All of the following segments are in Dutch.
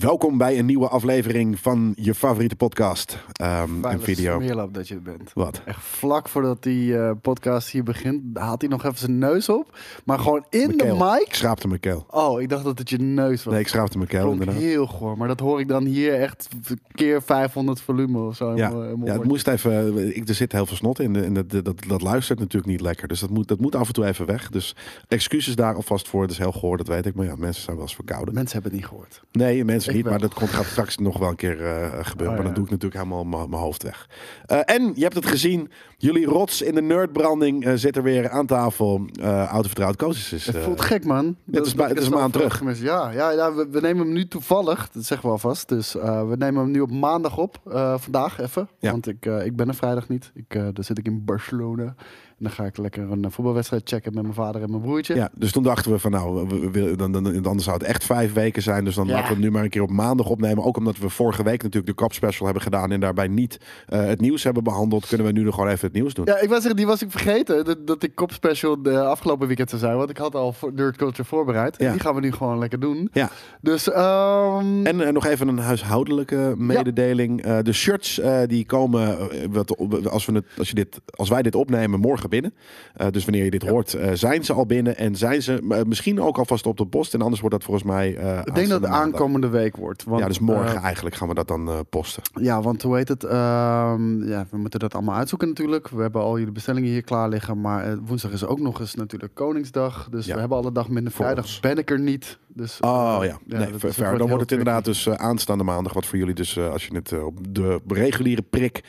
Welkom bij een nieuwe aflevering van je favoriete podcast. Ehm, een video. Smeerlap dat je het bent. Wat? Echt vlak voordat die eh, podcast hier begint, haalt hij nog even zijn neus op. Maar gewoon in de mic. Ik schraapte mijn keel. Oh, ik dacht dat het je neus was. Nee, ik schraapte mijn keel inderdaad. heel goor. Maar dat hoor ik dan hier echt keer 500 volume of zo. Ja, het moest even. Ik, er zit heel veel snot in en dat, dat, dat luistert natuurlijk niet lekker. Dus dat moet, dat moet af en toe even weg. Dus excuses daar alvast voor. Het is heel goor, dat weet ik. Maar ja, mensen zijn wel eens verkouden. Mensen hebben het niet gehoord. Nee, mensen Niet. Maar dat komt, gaat straks nog wel een keer eh, gebeuren. Oh, Maar dan doe ik natuurlijk helemaal mijn hoofd weg. Eh, en je hebt het gezien. Jullie rots in de nerdbranding eh, zit er weer aan tafel. Eh oude vertrouwd Koos is. Het voelt gek, man. het is het is een maand terug. gemist. Ja, ja, ja we, we nemen hem nu toevallig. Dat zeggen we alvast. Dus we nemen hem nu op maandag op. vandaag even. Ja. Want ik, ik ben er vrijdag niet. Ik, dan zit ik in Barcelona. Dan ga ik lekker een eh, voetbalwedstrijd checken met mijn vader en mijn broertje. Ja, dus toen dachten we van nou, we, dan, dan, dan, zou het echt vijf weken zijn. Dus dan Ja. laten we het nu maar een keer op maandag opnemen. Ook omdat we vorige week natuurlijk de Cup Special hebben gedaan en daarbij niet eh, het nieuws hebben behandeld, kunnen we nu nog gewoon even het nieuws doen. Ja, ik was zeggen, die was ik vergeten. Dat, dat die kop special de afgelopen weekend zou zijn. Want ik had al voor Nerd Culture voorbereid. En die gaan we nu gewoon lekker doen. Ja. Dus, ehm, En eh, nog even een huishoudelijke mededeling. Eh, de shirts eh, die komen, eh, wat, als, we het, als, je dit, als wij dit opnemen, morgen binnen. Eh, dus wanneer je dit hoort, eh, zijn ze al binnen. En zijn ze eh, misschien ook alvast op de post. En anders wordt dat volgens mij. ik denk dat het aankomende week wordt. Want, Ja, dus morgen eigenlijk gaan we dat dan posten. Ja, want hoe heet het? Ehm, ja, we moeten dat allemaal uitzoeken natuurlijk. We hebben al jullie bestellingen hier klaar liggen. Maar woensdag is ook nog eens natuurlijk Koningsdag. Dus Ja. we hebben alle dag minder. Vrijdag ben ik er niet. Dus, Oh eh, ja, nee, dat ver- is- ver. wordt dan wordt het inderdaad dus eh, aanstaande maandag. Wat voor jullie dus, eh, als je het op de reguliere prik,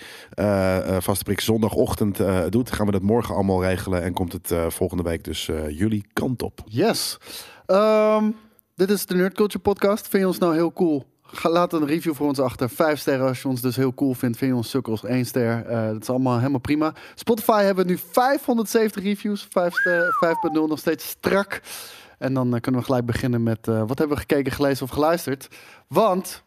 vaste prik zondagochtend doet, gaan we dat morgen allemaal regelen. En komt het volgende week dus jullie kant op. Yes. Ehm, dit is de Nerd Culture Podcast. Vind je ons nou heel cool? Ga, laat een review voor ons achter. Vijf sterren als je ons dus heel cool vindt. Vind je ons sukkels? Één ster. Dat is allemaal helemaal prima. Spotify hebben we nu 570 reviews. 5 ster- 5.0 nog steeds strak. En dan eh, kunnen we gelijk beginnen met... eh, wat hebben we gekeken, gelezen of geluisterd? Want...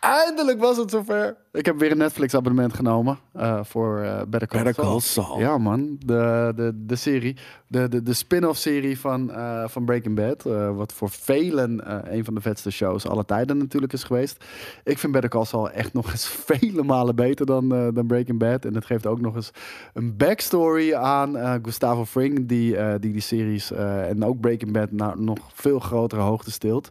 Eindelijk was het zover. Ik heb weer een Netflix abonnement genomen eh, voor eh Better Call Better Saul. Call Saul. Ja man, de, de, de serie. De, de, de spin-off serie van, eh, van Breaking Bad. wat voor velen een van de vetste shows aller tijden natuurlijk is geweest. Ik vind Better Call Saul echt nog eens vele malen beter dan, dan Breaking Bad. En het geeft ook nog eens een backstory aan Gustavo Fring. Die, die die series en ook Breaking Bad naar nog veel grotere hoogte stilt.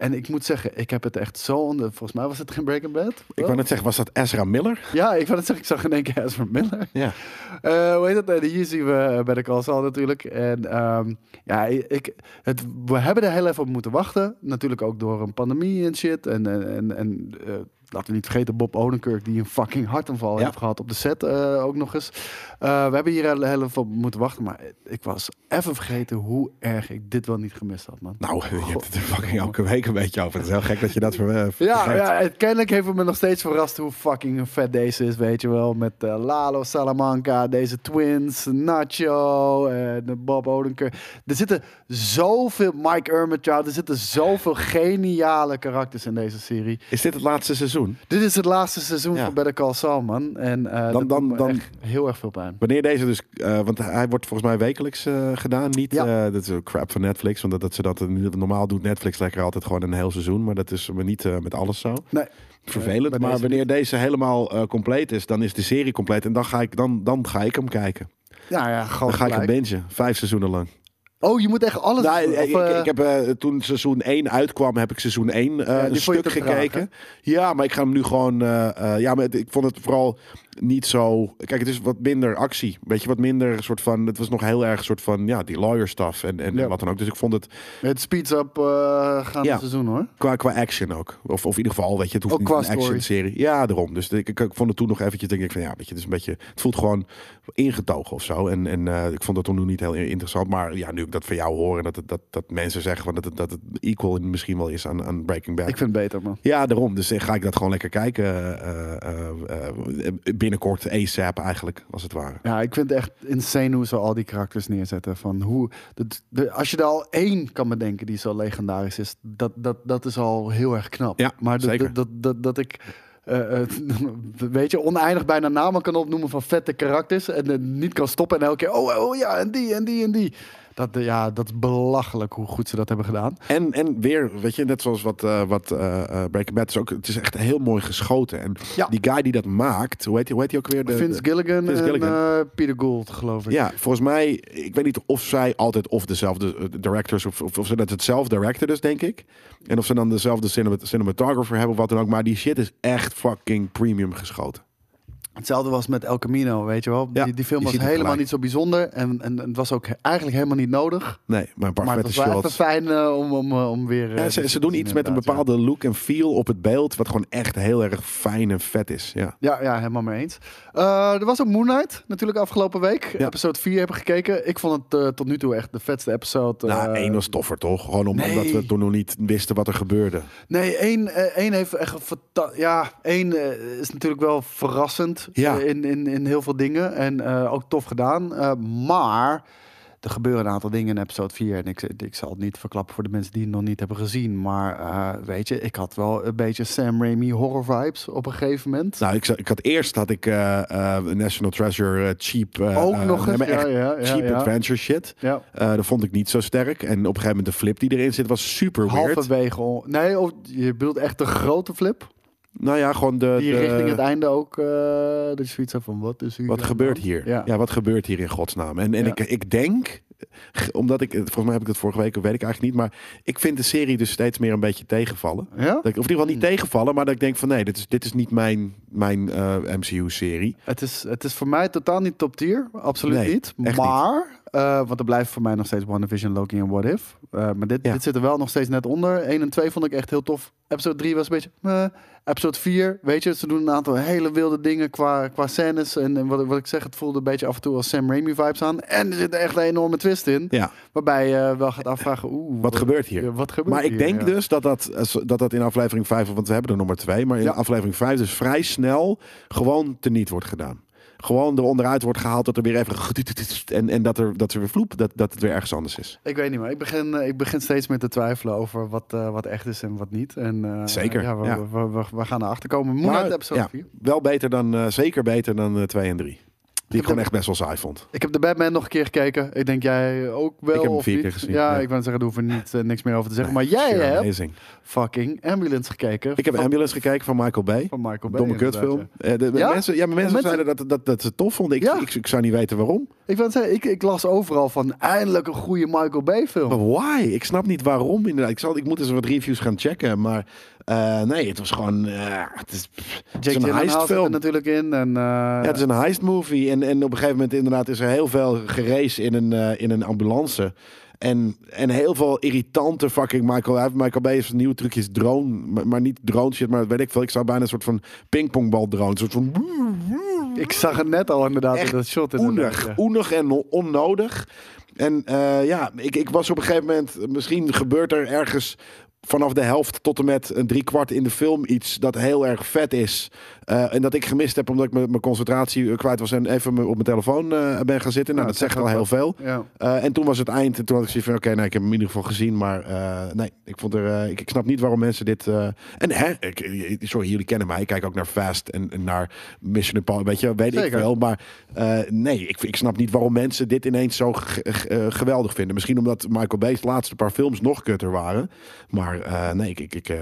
En ik moet zeggen, ik heb het echt zo onder... Volgens mij was het geen Breaking Bad. Ik wou net zeggen, was dat Ezra Miller? Ja, ik net zeggen, ik zag in één keer Ezra Miller. Ja. Eh, hoe heet het? En hier zien we eh, bij de Calsal natuurlijk. En ehm, ja, ik, het, we hebben er heel even op moeten wachten. Natuurlijk ook door een pandemie en shit. En, en, en, en eh, laten we niet vergeten Bob Odenkirk die een fucking hartaanval Ja. heeft gehad op de set eh, ook nog eens. Eh, we hebben hier heel, op moeten wachten. Maar ik was even vergeten hoe erg ik dit wel niet gemist had, man. Nou, je hebt het er fucking elke week een beetje over. Het is heel gek dat je dat ver, eh, Ja, ja, kennelijk heeft het me nog steeds verrast hoe fucking vet deze is, weet je wel. Met Lalo Salamanca, deze twins, Nacho en Bob Odenkirk. Er zitten zoveel, Mike Ermitrout, er zitten zoveel geniale karakters in deze serie. Is dit het laatste seizoen? Dit is het laatste seizoen Ja. van Better Call Saul, man. En eh Dan- dan- dan- heel erg veel pijn. Wanneer deze dus, eh, want hij wordt volgens mij wekelijks eh, gedaan, niet? Ja. dat is ook crap van Netflix, want dat, dat ze dat normaal doet Netflix lekker altijd gewoon een heel seizoen, maar dat is maar niet met alles zo. Nee. Vervelend, maar wanneer deze helemaal compleet is, dan is de serie compleet en dan ga ik, dan, dan ga ik hem kijken. Ja, ja, gewoon Dan ga ik hem bingen, vijf seizoenen lang. Oh, je moet echt alles... Nou, of, ik, eh, ik heb uh, toen seizoen 1 uitkwam, heb ik seizoen 1 uh, Ja, die een stuk traag, gekeken. ja, maar ik ga hem nu gewoon. Uh, ja, maar ik vond het vooral niet zo. Kijk, het is wat minder actie. Weet je, wat minder soort van. Het was nog heel erg soort van. Ja, die lawyer stuff en, en Ja. wat dan ook. Dus ik vond het Het speeds up uh, gaan Ja. het seizoen, hoor. qua, qua action ook. Of, of in ieder geval, weet je, het hoeft Ook niet een action serie. Ja, daarom. Dus ik, ik, ik vond het toen nog eventjes. Denk ik van ja, weet je, het is een beetje. Het voelt gewoon ingetogen of zo. En, en uh, ik vond dat toen niet heel interessant. Maar ja, nu ik dat van jou hoor en dat, het, dat, dat mensen zeggen van dat het, dat het equal misschien wel is aan, aan Breaking Bad. Ik vind het beter, man. Ja, daarom. Dus eh, ga ik dat gewoon lekker kijken. eh, eh, eh, binnenkort ASAP eigenlijk, als het ware. Ja, ik vind het echt insane hoe ze al die karakters neerzetten. Van hoe, dat, de, als je er al één kan bedenken die zo legendarisch is, dat, dat, dat is al heel erg knap. Ja, maar dat, zeker. Dat, dat, dat, ik eh, eh, weet je, oneindig bijna namen kan opnoemen van vette karakters. En niet kan stoppen en elke keer, oh, oh ja, en die, en die, en die. Dat, ja, dat is belachelijk hoe goed ze dat hebben gedaan. En, en weer, weet je, net zoals wat, eh, wat eh, eh, Breaking Bad is ook, het is echt heel mooi geschoten. En Ja. die guy die dat maakt, hoe heet hij hoe heet hij ook weer? De, Vince Gilligan Vince en Gilligan. Peter Gould, geloof ik. Ja, volgens mij, ik weet niet of zij altijd of dezelfde directors, of, of, of ze dat hetzelfde director dus, denk ik. En of ze dan dezelfde cinemat- cinematographer hebben of wat dan ook. Maar die shit is echt fucking premium geschoten. Hetzelfde was met El Camino, weet je wel. Ja, die, die film was helemaal gelijk. niet zo bijzonder. En, en, en het was ook eigenlijk helemaal niet nodig. Nee, maar een paar Maar het was wel fijn eh, om, om, eh, om weer... eh, Ja, ze, ze doen iets met een ja. bepaalde look en feel op het beeld, wat gewoon echt heel erg fijn en vet is. Ja. Ja, ja, helemaal mee eens. Er was ook Moon Knight, natuurlijk afgelopen week. Episode 4 hebben gekeken. Ik vond het tot nu toe echt de vetste episode. nou, één was toffer toch? Gewoon om- nee. omdat we toen nog niet wisten wat er gebeurde. Nee, één, één heeft echt Ja, één is natuurlijk wel verrassend Ja. eh, in, in, in heel veel dingen. En eh, ook tof gedaan. Eh, maar er gebeuren een aantal dingen in episode 4. En ik, ik zal het niet verklappen voor de mensen die het nog niet hebben gezien. Maar weet je, ik had wel een beetje Sam Raimi horror vibes op een gegeven moment. Nou, ik, ik had eerst had ik eh, National Treasure cheap. ook nog eens. maar echt Ja, ja, ja, cheap adventure shit. Ja. Dat vond ik niet zo sterk. En op een gegeven moment de flip die erin zit was super weird. Halverwege. Nee, of, je bedoelt echt de grote flip? Nou ja, gewoon de, Die de- richting het einde ook. eh dat je zoiets hebt van wat is hier wat gebeurt hier? Ja. Ja. wat gebeurt hier in godsnaam? En, en Ja. ik, ik denk, omdat ik, volgens mij heb ik het vorige week, weet ik eigenlijk niet, maar ik vind de serie dus steeds meer een beetje tegenvallen. Ja? Dat ik, of in ieder geval niet Hmm. tegenvallen, maar dat ik denk van nee, dit is, dit is niet mijn, mijn eh, MCU-serie. Het is, het is voor mij totaal niet top tier. Absoluut Nee, niet. echt Maar, eh, want er blijft voor mij nog steeds WandaVision, Loki en What If. Eh, maar dit, Ja. dit zit er wel nog steeds net onder. 1 en 2 vond ik echt heel tof. Episode 3 was een beetje... episode 4, weet je, ze doen een aantal hele wilde dingen qua, qua scènes. En, en wat, ik- wat ik zeg, het voelde een beetje af en toe als Sam Raimi vibes aan. En er zit echt een enorme twist in. Ja, Waarbij je wel gaat afvragen, oeh... wat gebeurt hier? ja, wat gebeurt Maar ik hier? denk Ja. dus dat dat, dat dat in aflevering 5, want we hebben er nog maar twee, maar in aflevering 5 dus vrij snel gewoon teniet wordt gedaan. Gewoon er onderuit wordt gehaald dat er weer even en, en dat er dat er weer vloep, dat, dat het weer ergens anders is. Ik weet niet, maar ik begin, eh, ik begin steeds meer te twijfelen over wat, eh, wat echt is en wat niet. En, eh, Zeker, Ja, we, ja. We, we, we gaan erachter komen. Moon Knight episode ja, 4. wel beter dan, zeker beter dan 2 en 3. Die ik heb gewoon de- echt best wel saai vond. Ik heb de Batman nog een keer gekeken. Ik denk jij ook wel Ik heb hem vier niet? keer gezien, Ja, ja. ik wou zeggen, daar hoeven niet, eh, niks meer over te zeggen. Nee, maar jij sure, hebt amazing. fucking Ambulance gekeken. Ik heb van, Ambulance gekeken van Michael Bay. van Michael Bay. Domme kutfilm. ja. Eh, de, Ja? Mensen, ja, maar mensen, mensen- zeiden dat, dat, dat ze het tof vonden. Ik, Ja. ik, ik zou niet weten waarom. Ik, wou zeggen, ik, ik las overal van eindelijk een goede Michael Bay film. Maar why? Ik snap niet waarom. Inderdaad. Ik, zal, ik moet eens wat reviews gaan checken. Maar eh, nee, het was gewoon. eh, het is, het is Jake een er heistfilm. natuurlijk in. En, eh, Ja, het is een heist movie. En, en op een gegeven moment inderdaad is er heel veel gerace in een, in een ambulance. En, en heel veel irritante fucking Michael. Hij heeft Michael Bay een nieuwe trucje is drone. Maar, niet drone shit, maar weet ik veel. Ik zou bijna een soort van pingpongbal drone. Een soort van ik zag het net al inderdaad Echt in dat shot. oenig, ja. oenig en on- onnodig. En ja, ik, ik was op een gegeven moment, misschien gebeurt er ergens vanaf de helft tot en met een drie kwart in de film iets dat heel erg vet is. Eh, en dat ik gemist heb omdat ik mijn concentratie eh, kwijt was en even op mijn telefoon eh, ben gaan zitten. Nou, Ja, dat zegt al heel veel. Ja. En toen was het eind. En toen had ik zoiets van: oké, nou, ik heb hem in ieder geval gezien. Maar nee, ik, vond er, ik, ik snap niet waarom mensen dit. en hè, ik, sorry, jullie kennen mij. Ik kijk ook naar Fast en, en naar Mission Impossible. Weet je, weet ik wel. Maar nee, ik, ik snap niet waarom mensen dit ineens zo ge- ge- geweldig vinden. Misschien omdat Michael Bay's laatste paar films nog kutter waren. Maar eh, nee, ik, ik, eh,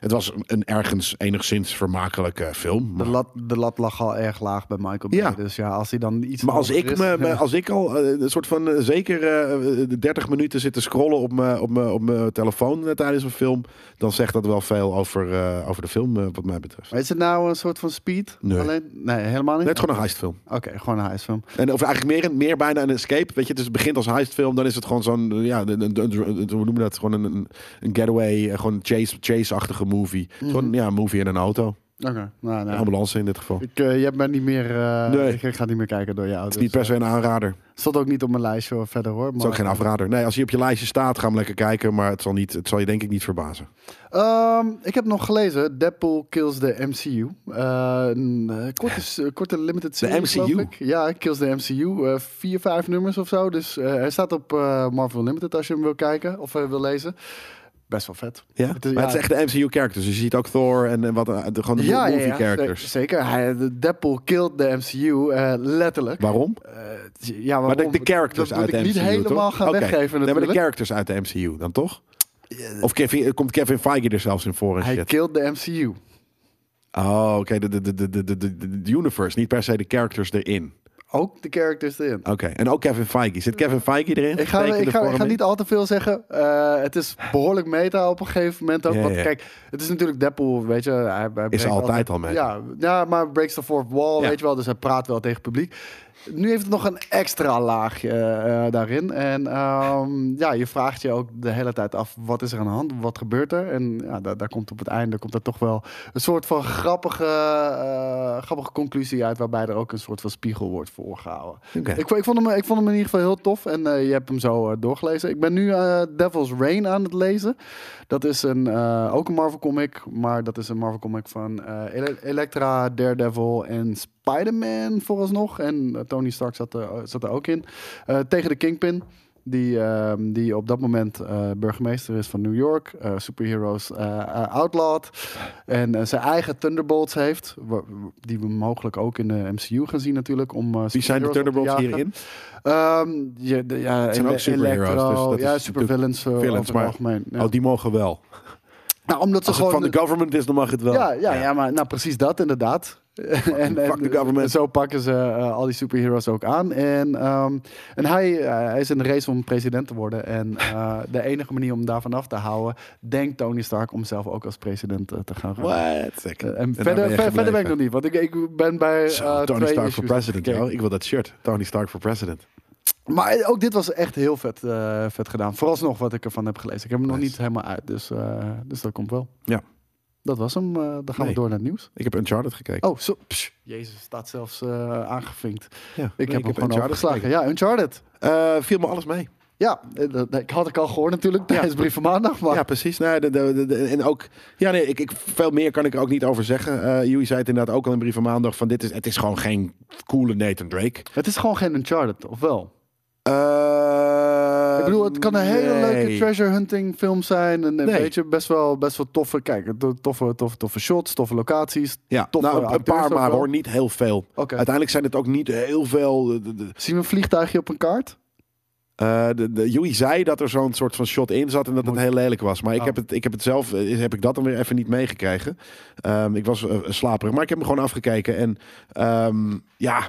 het, was een ergens enigszins vermakelijke film. De Maar, lat, de lat lag al erg laag bij Michael Bay. Ja. Dus ja, als hij dan iets maar als ik, is- me, als ik al eh, een soort van zeker eh, de 30 minuten zit te scrollen op mijn op op telefoon tijdens een film, dan zegt dat wel veel over, over de film, wat mij betreft. Maar is het nou een soort van speed? Nee. Alleen? Nee, helemaal niet. Net gewoon een heistfilm. Oké, gewoon een heistfilm. En of eigenlijk meer, meer bijna een escape. Weet je, dus het begint als heistfilm, dan is het gewoon zo'n, ja, een, een, een- een- hoe noemen we dat? Gewoon een, een, een getaway, eh, gewoon een chase, chase-achtige movie. Gewoon, ja, een movie in een auto. Oké, nou, nou. ambulance in dit geval. Ik, je hebt niet meer. eh, Nee. ik, ga niet meer kijken door jou. Het is niet per se een aanrader. Stond ook niet op mijn lijstje hoor, verder hoor. Het is maar- ook geen afrader. Nee, als hij op je lijstje staat, ga hem lekker kijken. Maar het zal, niet, het zal je denk ik niet verbazen. Ehm, ik heb nog gelezen. Deadpool kills the MCU. Eh, een korte, korte limited series, MCU? geloof ik. Ja, kills the MCU. Vier, vijf nummers of zo. Dus hij staat op Marvel Limited als je hem wil kijken of wil lezen. Best wel vet. Ja? Het is- maar het ja. is echt de MCU-characters. Dus je ziet ook Thor en, en wat, eh, de, gewoon de Ja, ja, ja, movie-characters. ze- zeker. Hij, de Deadpool killed de MCU, eh, letterlijk. Waarom? Eh, ja, Maar de, waarom? de characters dat moet uit de ik MCU, niet helemaal toch? gaan weggeven Nee, maar de natuurlijk. characters uit de MCU dan toch? Of Kevin, komt Kevin Feige er zelfs in voor en Hij shit? killed de MCU. Oh, oké. De, de, de, de, de, de universe, niet per se de characters erin. Ook de characters erin. Oké. En ook Kevin Feige. Zit Kevin Feige erin? Ik ga, ik, ga, ik niet al te veel zeggen. Eh, het is behoorlijk meta op een gegeven moment ook. Ja, want ja. kijk, het is natuurlijk Deadpool, weet je. Hij, hij breekt altijd al meta. Ja, ja, maar breaks the fourth wall, weet je wel. Dus hij praat wel tegen het publiek. Nu heeft het nog een extra laagje eh, daarin. En ehm, ja, je vraagt je ook de hele tijd af, wat is er aan de hand? Wat gebeurt er? En ja, daar, daar komt op het einde komt er toch wel een soort van grappige, eh, grappige conclusie uit... waarbij er ook een soort van spiegel wordt voorgehouden. Ik, ik, vond hem, ik vond hem in ieder geval heel tof. En eh, je hebt hem zo eh, doorgelezen. Ik ben nu eh, Devil's Reign aan het lezen. Dat is een, eh, ook een Marvel comic. Maar dat is een Marvel comic van eh, Ele- Elektra, Daredevil en Spider-Man vooralsnog. En eh, Tony Stark zat er, zat er ook in. Eh, tegen de Kingpin. Die, ehm, die op dat moment eh, burgemeester is van New York. eh superheroes eh, eh, outlawed. En eh, zijn eigen Thunderbolts heeft. Die we mogelijk ook in de MCU gaan zien natuurlijk. Om, eh, Wie zijn de Thunderbolts hierin? Ehm, je, de, ja, Het zijn ook superheroes, Electro, dus ja, supervillains villains, maar- algemeen. Ja. Oh, die mogen wel. nou, omdat ze Als het gewoon... van de government is, dan mag het wel. ja, ja, ja, maar nou, precies dat inderdaad. En, fuck the government. zo pakken ze eh, al die superheroes ook aan. En, ehm, en hij, eh, hij is in de race om president te worden. En eh, de enige manier om daarvan af te houden, denkt Tony Stark om zelf ook als president te gaan runnen. Eh, en verder, ver- verder ben ik nog niet, want ik, ik ben bij Zo, Tony Stark voor president. Ik wil dat shirt. Tony Stark voor president. Maar ook dit was echt heel vet, vet gedaan. Vooralsnog wat ik ervan heb gelezen. Ik heb hem nog niet helemaal uit, dus, dus dat komt wel. Ja. Dat was hem. eh, dan gaan Nee. we door naar het nieuws. Ik heb Uncharted gekeken. Oh, zo, Jezus, staat zelfs eh, aangevinkt. ja, Ik nee, heb hem gewoon Uncharted overgeslagen. Ja, Uncharted. Eh, viel me alles mee. Ja, dat, had ik al gehoord natuurlijk tijdens Brief van Maandag. Maar Ja, precies. Nee, de, de, en ook, ja, nee, ik, ik, veel meer kan ik er ook niet over zeggen. Joey zei het inderdaad ook al in brief van maandag van dit is, het is gewoon geen coole Nathan Drake. het is gewoon geen Uncharted, of wel? Ik bedoel, het kan een hele nee. leuke treasure hunting film zijn. En een Nee. beetje best wel, best wel toffe, kijk, to- toffe, toffe, toffe shots, toffe locaties. Ja, toffe nou, een- paar maar wel. hoor, niet heel veel. Uiteindelijk zijn het ook niet heel veel. De, de, de, Zien we een vliegtuigje op een kaart? eh, de, de- Joey zei dat er zo'n soort van shot in zat en dat het heel lelijk was. Maar ik, Oh. heb, het, ik heb het zelf, eh, heb ik dat dan weer even niet meegekregen. Ehm, ik was eh, slaperig, maar ik heb hem gewoon afgekeken. En ehm, ja,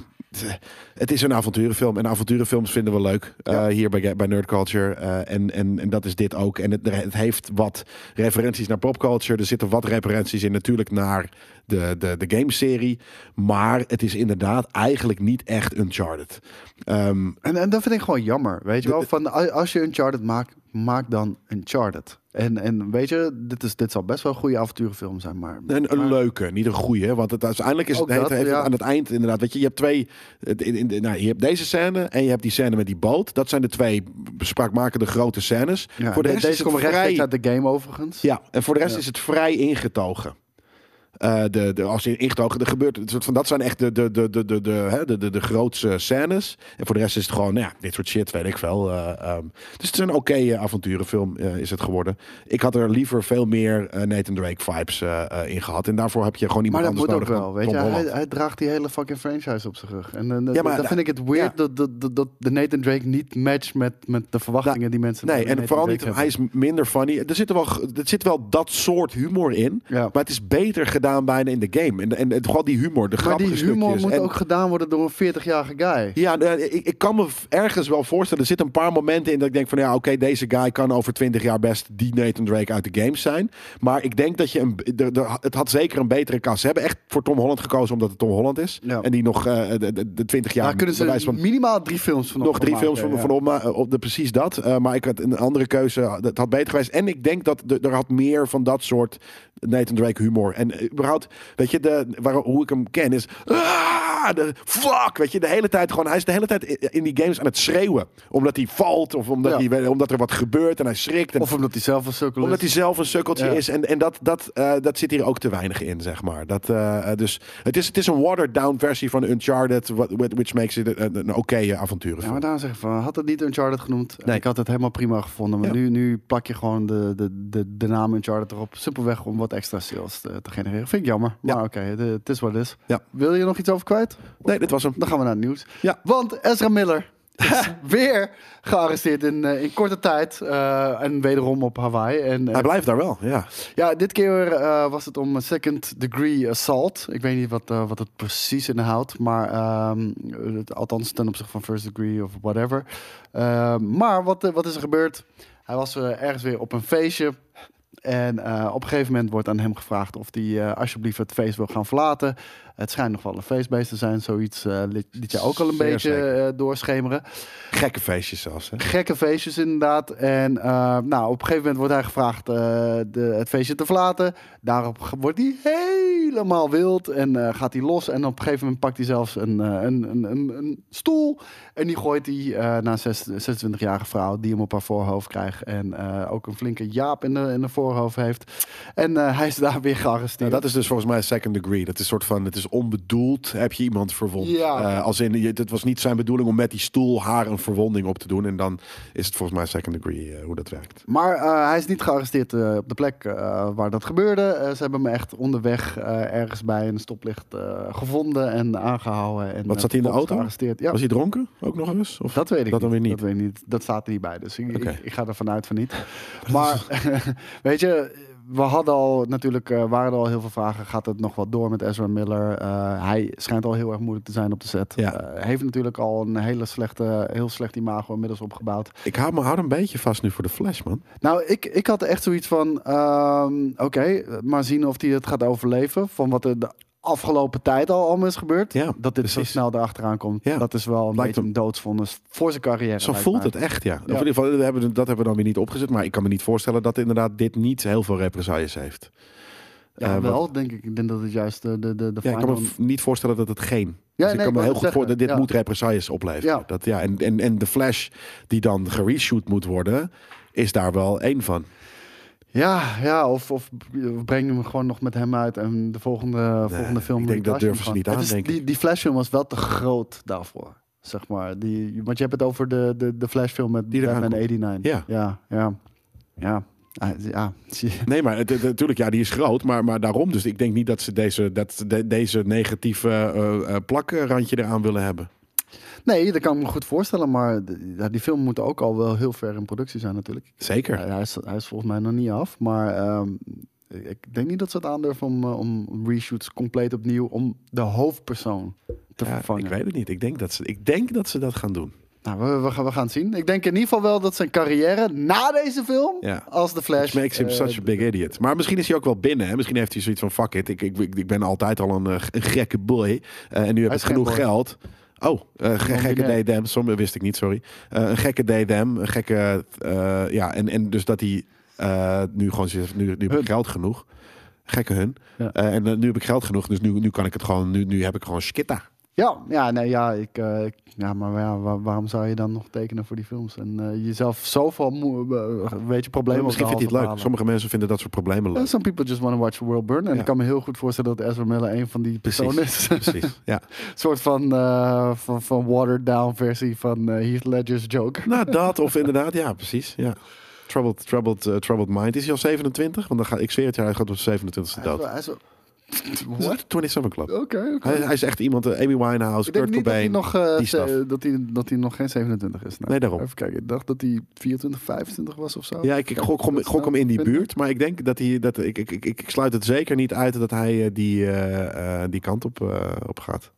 het is een avonturenfilm. En avonturenfilms vinden we leuk eh, hier bij, bij Nerd Culture. Eh, en, en, en dat is dit ook. En het, het heeft wat referenties naar popculture. Er zitten wat referenties in natuurlijk naar de, de, de gameserie. Maar het is inderdaad eigenlijk niet echt Uncharted. Ehm, En, en dat vind ik gewoon jammer, weet je wel. Van, als je Uncharted maakt, maak dan Uncharted. En, en weet je, dit, is, dit zal best wel een goede avonturenfilm zijn, maar... Een, een maar- leuke, niet een goede. Want het, uiteindelijk is het, dat, ja. aan het eind inderdaad. Weet je, je hebt twee. In, in, nou, je hebt deze scène en je hebt die scène met die boot. Dat zijn de twee spraakmakende grote scènes. Ja, voor de rest deze komt vrij. rechtstreeks uit de game overigens. Ja, en voor de rest Ja. is het vrij ingetogen. Eh, de, de, als je ingetogen, er gebeurt van dat zijn echt de, de, de, de, de, de, hè, de, de, de grootste scènes. En voor de rest is het gewoon, nou ja, dit soort shit, weet ik veel. eh, ehm. dus het is een oké eh, avonturenfilm, is het geworden. Ik had er liever veel meer Nathan Drake vibes in gehad. En daarvoor heb je gewoon Maar iemand dat anders moet ook nodig. wel, weet je. Hij, draagt die hele fucking franchise op zijn rug. En eh, Ja, maar dan vind ik het weird ja. dat, dat, dat, dat de Nathan Drake niet matcht met, met de verwachtingen die mensen Nee, en Nathan vooral Drake niet, hij is minder funny. Er zit wel, er zit wel dat soort humor in. Ja. Maar het is beter gedaan bijna in de game. En, en, en vooral die humor, de Maar grappige die humor stukjes. moet En- ook gedaan worden door een 40-jarige guy. Ja, nou, ik, ik kan me ergens wel voorstellen. Er zitten een paar momenten in dat ik denk van ja, oké, deze guy kan over 20 jaar best die Nathan Drake uit de games zijn. Maar ik denk dat je een, de, de- het had zeker een betere kast. Ze hebben echt voor Tom Holland gekozen omdat het Tom Holland is. Ja. En die nog eh, de, de, de 20 jaar Daar kunnen ze van minimaal drie films van nog drie films van, ja. van op, maar, op de, precies dat. Eh, maar ik had een andere keuze. Het had beter geweest. En ik denk dat de- er had meer van dat soort Nathan Drake humor. En eh, überhaupt, weet je, de, waar, hoe ik hem ken is, ah, de fuck, weet je, de hele tijd gewoon, hij is de hele tijd in- die games aan het schreeuwen. Omdat hij valt of omdat, Ja. hij, omdat er wat gebeurt en hij schrikt. En, Of omdat hij zelf een sukkel omdat hij zelf een sukkeltje Ja. is. En, en dat, dat, eh, dat zit hier ook te weinig in, zeg maar. Dat, eh, dus het is, het is een watered down versie van Uncharted, which makes it een, een oké avonturen. Ja, maar daarom zeg van, had het niet Uncharted genoemd. Nee. Ik had het helemaal prima gevonden. Maar Ja. nu, nu plak je gewoon de, de, de, de naam Uncharted erop. Simpelweg om wat extra sales te, te genereren. Vind ik jammer. Maar Ja. oké, het- het is wat het is. Ja. Wil je nog iets over kwijt? Nee, dit was hem. Dan gaan we naar het nieuws. Ja. Want Ezra Miller is weer gearresteerd in, eh, in korte tijd. eh, en wederom op Hawaii. En, eh, Hij blijft daar wel, ja. ja, dit keer was het om second degree assault. Ik weet niet wat, wat het precies inhoudt. Maar ehm, het- althans ten opzichte van first degree of whatever. Ehm, maar wat, wat is er gebeurd? Hij was ergens weer op een feestje. En eh, op een gegeven moment wordt aan hem gevraagd of hij eh, alsjeblieft het feest wil gaan verlaten. Het schijnt nog wel een feestbeest te zijn. Zoiets eh, liet, liet je ook al een Zeer beetje eh, doorschemeren. Gekke feestjes zelfs, hè. Gekke feestjes inderdaad. En eh, nou, op een gegeven moment wordt hij gevraagd de, het feestje te verlaten. Daarop wordt hij helemaal wild en gaat hij los. En op een gegeven moment pakt hij zelfs een, een, een, een, een stoel. En die gooit hij naar een 26-jarige vrouw die hem op haar voorhoofd krijgt. En ook een flinke jaap in de, in de voorhoofd heeft. En hij is daar weer gearresteerd. Nou, dat is dus volgens mij second degree. Dat is soort van, het is onbedoeld. Heb je iemand verwond? Ja. Eh, als in, het was niet zijn bedoeling om met die stoel haar een verwonding op te doen. En dan is het volgens mij second degree eh, hoe dat werkt. Maar eh, hij is niet gearresteerd op de plek waar dat gebeurde. Ze hebben hem echt onderweg ergens bij een stoplicht gevonden en aangehouden. En, Wat zat hij in de auto? gearresteerd. Ja, Was hij dronken ook nog eens? Of? dat weet ik dat niet. weer niet? Dat weet ik niet. Dat staat er niet bij. Dus ik, ik, ik ga ervan uit van niet. Maar weet je, we hadden al natuurlijk, eh, waren er al heel veel vragen. Gaat het nog wat door met Ezra Miller? Eh, hij schijnt al heel erg moeilijk te zijn op de set. Ja. Eh, heeft natuurlijk al een hele slechte, heel slecht imago inmiddels opgebouwd. Ik hou me hou een beetje vast nu voor de Flash, man. Nou, ik, ik had echt zoiets van, ehm, oké, maar zien of hij het gaat overleven. Van wat er de afgelopen tijd al allemaal is gebeurd. Ja, dat dit zo snel erachteraan komt. Ja. Dat is wel een Lijkt beetje een doodsvonnis voor zijn carrière. Zo voelt het echt, ja. Of in ieder geval, dat hebben, we- dat hebben we dan weer niet opgezet. Maar ik kan me niet voorstellen dat inderdaad dit niet heel veel represailles heeft. Ja, Eh, wel, denk ik. Ik denk dat het juist de, de, de, de Ja, ik kan me niet voorstellen dat het geen. Ja, dus nee, ik kan me heel goed voor dat dit moet represailles opleveren. Ja. Dat, ja, en, en, en de Flash die dan gereshoot moet worden, is daar wel één van. Ja, ja of, of breng hem gewoon nog met hem uit en de volgende, volgende film. ik denk dat durven ze niet aan, denk. Die, die Flashfilm was wel te groot daarvoor. Zeg maar. Die, want je hebt het over de, de, de Flashfilm met Die Batman komt. 89. Ja. ja, ja. ja. Ah, ja. Nee, maar natuurlijk, ja, die is groot. Maar, maar daarom, dus ik denk niet dat ze deze, dat, ze de- deze negatieve eh, eh, plakrandje eraan willen hebben. Nee, dat kan ik me goed voorstellen. Maar de- die film moet ook al wel heel ver in productie zijn natuurlijk. Zeker. Hij, is, hij is volgens mij nog niet af. Maar ehm, ik denk niet dat ze het aandurven om, eh, om reshoots compleet opnieuw... om de hoofdpersoon te Ja, vervangen. ik weet het niet. Ik denk dat ze, ik denk dat, ze dat gaan doen. Nou, we, we, gaan, we gaan het zien. Ik denk in ieder geval wel dat zijn carrière na deze film... Ja. als de Flash... Which makes him eh, such a big idiot. Maar misschien is hij ook wel binnen. Hè? Misschien heeft hij zoiets van: fuck it. Ik, ik, ik ben altijd al een, eh, een gekke boy. En nu heb ik genoeg boy. geld. Oh, eh, ge- gekke. DDM. Sommige wist ik niet, sorry. Eh, een gekke DDM. Een gekke. eh, ja, en, en dus dat hij eh, nu gewoon zegt: nu, nu heb ik geld genoeg. Gekke hun. Ja. Eh, en eh, nu heb ik geld genoeg. Dus nu, nu kan ik het gewoon. Nu, nu heb ik gewoon skitta. Ja, ja, nee, ja, ik, eh, ik- ja maar ja, waar- waarom zou je dan nog tekenen voor die films? En eh, jezelf zoveel eh, weet je, problemen Misschien vindt hij het leuk. Sommige mensen vinden dat soort problemen leuk. Some people just want to watch the world burn. En Ja. ik kan me heel goed voorstellen dat Ezra Miller een van die personen is. Precies. Ja. Een soort van, van, van watered down versie van Heath Ledger's Joker. Nou, dat of inderdaad, ja, precies. Ja. Troubled, troubled, troubled Mind. Is hij al 27? Want dan ga, ik zweer het, ja, hij gaat op 27 e Hij is dood. hij is? What? 27 Club. Oké. Hij, hij is echt iemand, eh, Amy Winehouse, Ik denk Kurt niet dat hij, Cobain. nog, eh, die ze- stuff. dat, hij, dat hij nog geen 27 is. Nou, Nee, daarom. Even kijken, ik dacht dat hij 24, 25 was of zo. Ja, ik, ik gok, hem- Dat gok hem in die buurt. Maar ik denk dat hij, dat, ik, ik, ik, ik sluit het zeker niet uit dat hij eh, die, eh, eh, die kant op, eh, op gaat.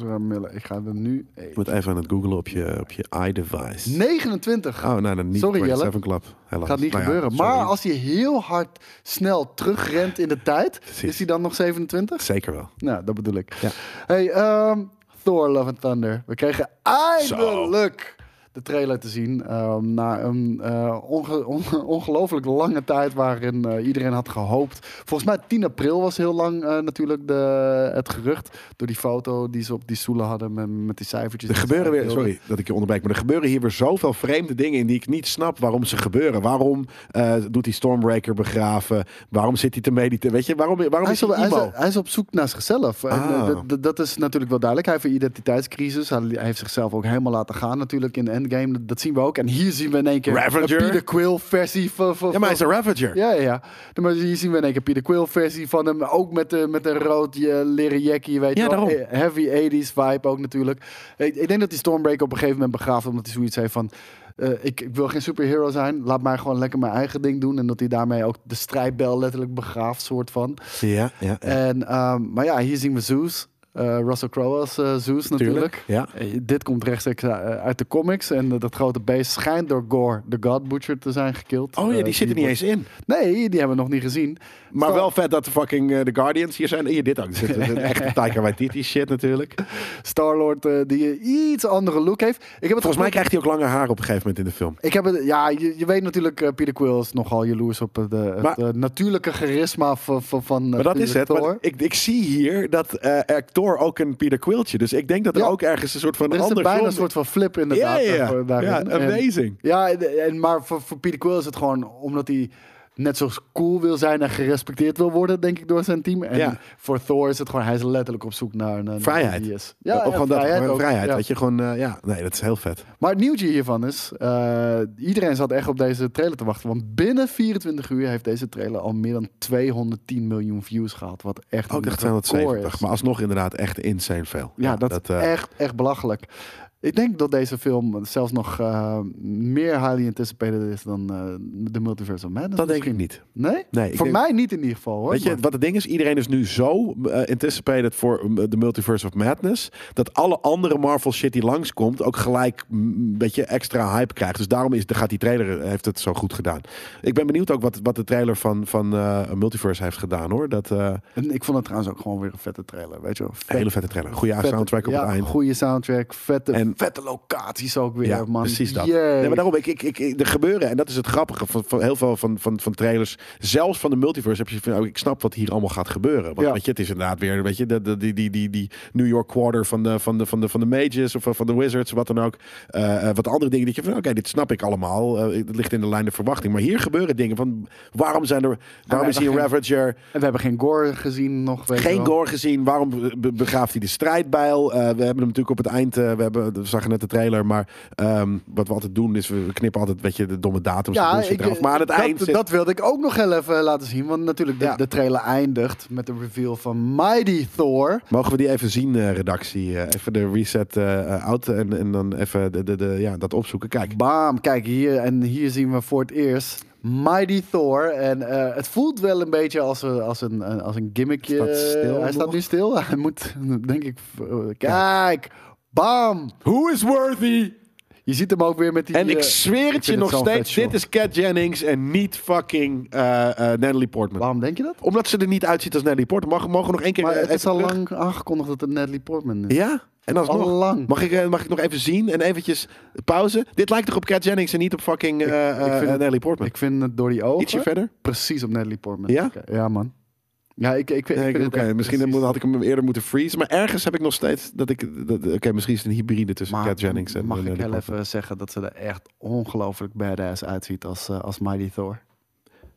Miller, ik ga er nu... Je moet even aan het googlen op je, op je iDevice. 29. Oh, nou, dan niet Sorry, 27 Club. Helaas. Gaat niet Nou gebeuren. maar als hij heel hard snel terugrent in de tijd, Precies. is hij dan nog 27? Zeker wel. Nou, dat bedoel ik. Ja. Hey, ehm, Thor Love and Thunder. We kregen eindelijk de trailer te zien. ehm na een eh, onge- on- ongelooflijk lange tijd waarin eh, iedereen had gehoopt. Volgens mij 10 april was heel lang eh, natuurlijk de, het gerucht. Door die foto die ze op die stoelen hadden met, met die cijfertjes. Er die gebeuren weer, sorry dat ik je onderbreek, maar er gebeuren hier weer zoveel vreemde dingen in die ik niet snap waarom ze gebeuren. Waarom doet hij Stormbreaker begraven? Waarom zit hij te mediteren? Weet je, waarom, waarom Hij is op, hij hij, is, emo? hij is op zoek naar zichzelf. Ah. dat is natuurlijk wel duidelijk. Hij heeft een identiteitscrisis. Hij, hij heeft zichzelf ook helemaal laten gaan natuurlijk in endgame. Dat, zien we ook. En hier zien we in één keer Ravager. een Peter Quill versie van... van Ja, maar hij is een Ravager. Ja, ja, ja. Maar hier zien we in één keer Peter Quill versie van hem. Ook met, de, met een rood eh, leren jackie, weet Ja, je wel. daarom. Eh, Heavy 80s vibe ook natuurlijk. Ik, ik denk dat die Stormbreaker op een gegeven moment begraaft. Omdat hij zoiets heeft van... eh, ik, ik wil geen superhero zijn. Laat mij gewoon lekker mijn eigen ding doen. En dat hij daarmee ook de strijdbel letterlijk begraaft, soort van. Ja, ja, ja. En, ehm, maar ja, hier zien we Zeus. Eh, Russell Crowe als eh, Zeus natuurlijk. Ja. Eh, dit komt rechtstreeks uit de comics. En dat grote beest schijnt door Gore, de God Butcher, te zijn gekild. Oh ja, die zit er niet eens in. Nee, die hebben we nog niet gezien. Maar wel vet dat de fucking eh, The Guardians hier zijn. Hier, dit ook. Dit is een echte Taika Waititi shit natuurlijk. Star-Lord eh, die een iets andere look heeft. Ik heb het Volgens mij krijgt hij ook lange haar op een gegeven moment in de film. Ik heb het, ja, je, je weet natuurlijk, eh, Peter Quill is nogal jaloers op eh, het eh, natuurlijke charisma van, eh, Maar dat is het. Ik, ik zie hier dat eh actor ook een Peter Quilltje. Dus ik denk dat er Ja. ook ergens een soort van er is ander bijna een soort van flip Ja, inderdaad. ja, ja. ja, En- amazing. Ja, en, en- maar voor, voor Peter Quill is het gewoon omdat hij net zo cool wil zijn en gerespecteerd wil worden, denk ik, door zijn team. En Ja. voor Thor is het gewoon, hij is letterlijk op zoek naar, naar Vrijheid. is. Ja, ja, gewoon dat, vrijheid, weet je, gewoon, eh, ja, nee, dat is heel vet. Maar het nieuwtje hiervan is, eh, iedereen zat echt op deze trailer te wachten. Want binnen 24 uur heeft deze trailer al meer dan 210 miljoen views gehad. Wat echt Ook een echt record 270, is. maar alsnog inderdaad echt insane veel. Ja, dat, is eh, echt, echt belachelijk. Ik denk dat deze film zelfs nog eh, meer highly anticipated is dan eh de Multiverse of Madness. dat denk ik niet. Nee? Nee, Voor denk- mij niet in ieder geval hoor. Weet je, wat het ding is? Iedereen is nu zo eh, anticipated voor eh, de Multiverse of Madness. Dat alle andere Marvel shit die langskomt ook gelijk een beetje extra hype krijgt. Dus daarom is, gaat die trailer, eh, heeft het zo goed gedaan. Ik ben benieuwd ook wat, wat de trailer van, van eh, Multiverse heeft gedaan hoor. Dat eh, En ik vond het trouwens ook gewoon weer een vette trailer. Weet je wel. een hele vette trailer. Goede vette- soundtrack op ja, het eind. goede soundtrack. Vette, En- vette locaties ook weer, Ja, man. precies dat. Nee, maar daarom, ik, ik, ik, er gebeuren, en dat is het grappige van, van heel veel van, van, van trailers, zelfs van de multiverse, heb je van, oh, ik snap wat hier allemaal gaat gebeuren. Want Ja. weet je, het is inderdaad weer, weet je, de, de, die, die, die, die New York Quarter van de, van de, van de, van de Mages of van de Wizards, wat dan ook. Eh, eh, wat andere dingen dat je van, oké, dit snap ik allemaal. Eh, het ligt in de lijn de verwachting. Maar hier gebeuren dingen van, waarom zijn er, waarom is hij een Ravager? En we hebben geen gore gezien nog. Weet Geen gore gezien. Waarom be- begraaft hij de strijdbijl? Eh, we hebben hem natuurlijk op het eind. we, hebben, we zagen net de trailer. Maar ehm, wat we altijd doen is we knippen altijd weet je, de domme datums. Ja, ik, eraf. maar aan het dat, eind. zit- dat wilde ik ook nog heel even laten zien. Want natuurlijk, de, Ja. de trailer eindigt met de reveal van Mighty Thor. Mogen we die even zien, eh, redactie? Eh, even de reset eh, eh, out en, en dan even de, de, de, ja, dat opzoeken. Kijk. Bam, kijk hier. En hier zien we voor het eerst Mighty Thor. En eh, het voelt wel een beetje als een, als een, een- als een gimmickje. Staat Hij nog? staat nu stil. Hij moet, denk ik... eh, Kijk, bam. Who is worthy? Je ziet hem ook weer met die... En ik eh, zweer het je nog steeds. Dit is Cat Jennings en niet fucking eh, eh, Natalie Portman. Waarom denk je dat? Omdat ze er niet uitziet als Natalie Portman. Mag, mogen we nog één keer Maar eh, het is even al terug? lang aangekondigd dat het Natalie Portman is. Ja? En alsnog. Al lang. Mag ik, eh, mag ik nog even zien en eventjes pauze? Dit lijkt toch op Cat Jennings en niet op fucking eh eh, ik vind het- Natalie Portman? Ik vind het door die ogen Ietsje verder? precies op Natalie Portman. Ja? Ja, man. Ja, ik, ik, ik, vind misschien precies- had ik hem eerder moeten freezen. Maar ergens heb ik nog steeds dat ik... dat- Oké, misschien is het een hybride tussen Maar Cat Jennings en mag eh, ik heel Portman. even zeggen dat ze er echt ongelooflijk badass uitziet als, eh, als Mighty Thor?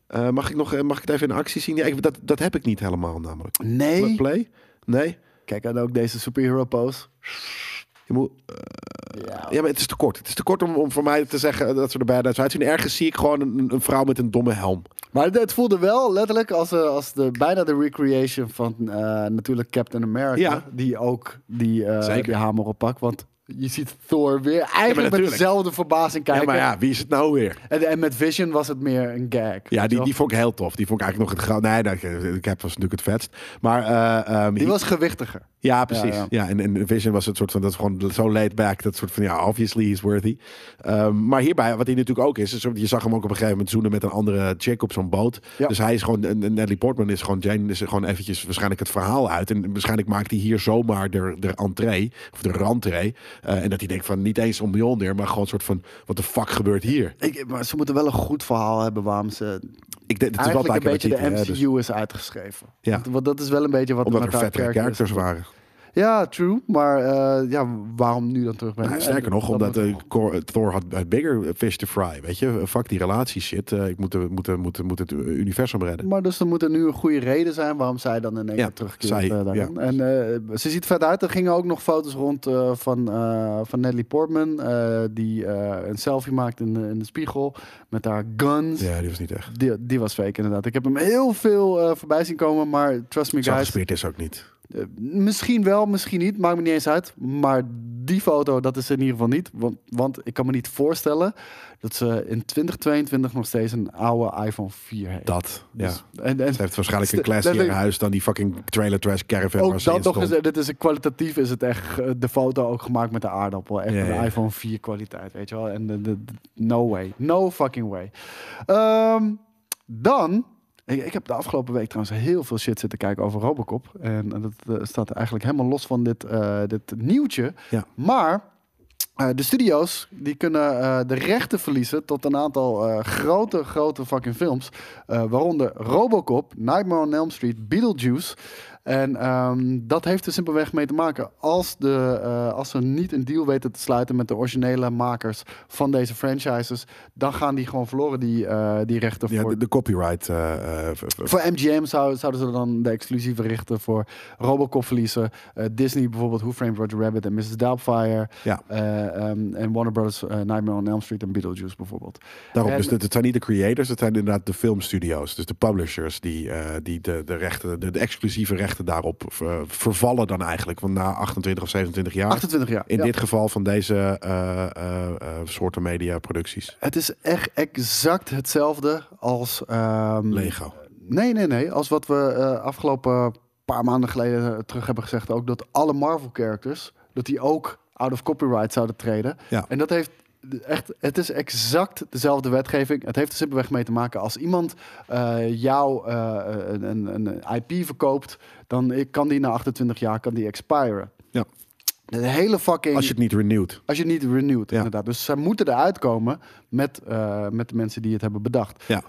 Eh, mag, ik nog, mag ik het even in actie zien? Ja, ik, dat, dat heb ik niet helemaal namelijk. Nee. Play? Nee? Kijk, en ook deze superhero pose. Je moet, Ja. ja, maar het is te kort. Het is te kort om, om voor mij te zeggen dat ze er badass uitzien. Ergens zie ik gewoon een, een vrouw met een domme helm. Maar het, voelde wel letterlijk als, eh, als de, bijna de recreation van eh, natuurlijk Captain America. Ja. Die ook die, Zeker. die hamer. Want je ziet Thor weer eigenlijk met dezelfde verbazing kijken. Ja, maar ja, wie is het nou weer? En, en met Vision was het meer een gag. Ja, die, die vond ik heel tof. Die vond ik eigenlijk nog het. Nee, dat, ik heb was natuurlijk het vetst. Maar eh, ehm, die was gewichtiger. Ja, precies. Ja, Ja, ja. en, en Vision was het soort van, dat is gewoon zo laid back. Dat soort van, ja, obviously he's worthy. Ehm, maar hierbij, wat hij natuurlijk ook is, is, je zag hem ook op een gegeven moment zoenen met een andere chick op zo'n boot. Ja. Dus hij is gewoon, en en Natalie Portman is gewoon, Jane is gewoon eventjes waarschijnlijk het verhaal uit. En waarschijnlijk maakt hij hier zomaar de, de entree, of de rentree. Eh, en dat hij denkt van, niet eens om Mjolnir, maar gewoon een soort van, wat de fuck gebeurt hier? Ik, maar ze moeten wel een goed verhaal hebben waarom ze Ik denk, het is wel een beetje de MCU dus- is uitgeschreven. Ja. Want, want dat is wel een beetje wat omdat er is. characters waren. Ja, true. Maar eh, ja, waarom nu dan terugbrengen? Nou, sterker nog, dat omdat eh, Cor- Thor had bigger fish to fry. Weet je, fuck die relatie shit. Eh, ik moet, moet, moet, moet het universum redden. Maar dus er moet er nu een goede reden zijn waarom zij dan in één Ja, keer terugkeert. zij, eh, ja. En eh, ze ziet vet uit. Er gingen ook nog foto's rond eh, van, eh, van Natalie Portman. eh, die eh, een selfie maakt in de, in de spiegel met haar guns. Ja, die was niet echt. Die, die was fake inderdaad. Ik heb hem heel veel eh, voorbij zien komen. Maar trust me guys. gespierd is ook niet. Eh, misschien wel, misschien niet. Maakt me niet eens uit. Maar die foto, dat is in ieder geval niet. Want, want ik kan me niet voorstellen dat ze in 2022 nog steeds een oude iPhone 4 heeft. Dat, ja. Dus- en, en Ze heeft waarschijnlijk een classier huis dan die fucking trailer trash caravan waar ook ze dat nog eens, dit is kwalitatief is het echt eh, de foto ook gemaakt met de aardappel. Echt Ja, een ja. iPhone 4 kwaliteit, weet je wel. En de, de, de- no way. No fucking way. Ehm, dan, ik, ik heb de afgelopen week trouwens heel veel shit zitten kijken over Robocop. En, en dat eh, staat eigenlijk helemaal los van dit, eh, dit nieuwtje. Ja. Maar eh, de studio's die kunnen de rechten verliezen tot een aantal grote, grote fucking films. Waaronder Robocop, Nightmare on Elm Street, Beetlejuice. En ehm, dat heeft er simpelweg mee te maken. Als, de, eh, als ze niet een deal weten te sluiten met de originele makers van deze franchises, dan gaan die gewoon verloren, die, eh, die rechten Ja, voor, de, de copyright. v- voor MGM zou, zouden ze dan de exclusieve rechten voor Robocop verliezen. Disney bijvoorbeeld Who Framed Roger Rabbit en Mrs. Doubtfire. Ja. Eh, ehm, en Warner Brothers Nightmare on Elm Street en Beetlejuice bijvoorbeeld. Daarom, En- dus het, het zijn niet de creators, het zijn inderdaad de filmstudio's. Dus de publishers die, die de, de, rechten, de, de exclusieve rechten daarop eh, vervallen dan eigenlijk. Want na 28 of 27 jaar. 28 jaar. in ja. dit geval van deze eh, eh, eh, soorten mediaproducties. Het is echt exact hetzelfde als... ehm, Lego. Nee, nee, nee. Als wat we afgelopen paar maanden geleden terug hebben gezegd. Ook dat alle Marvel characters, dat die ook out of copyright zouden treden. Ja. En dat heeft echt, het is exact dezelfde wetgeving. Het heeft er simpelweg mee te maken. Als iemand eh, jou eh, een, een, een IP verkoopt, dan kan die na 28 jaar kan die expiren. Ja. De hele fucking... Als je het niet renewt. Als je het niet renewt, Ja. inderdaad. Dus zij moeten eruit komen met, eh, met de mensen die het hebben bedacht. Ja.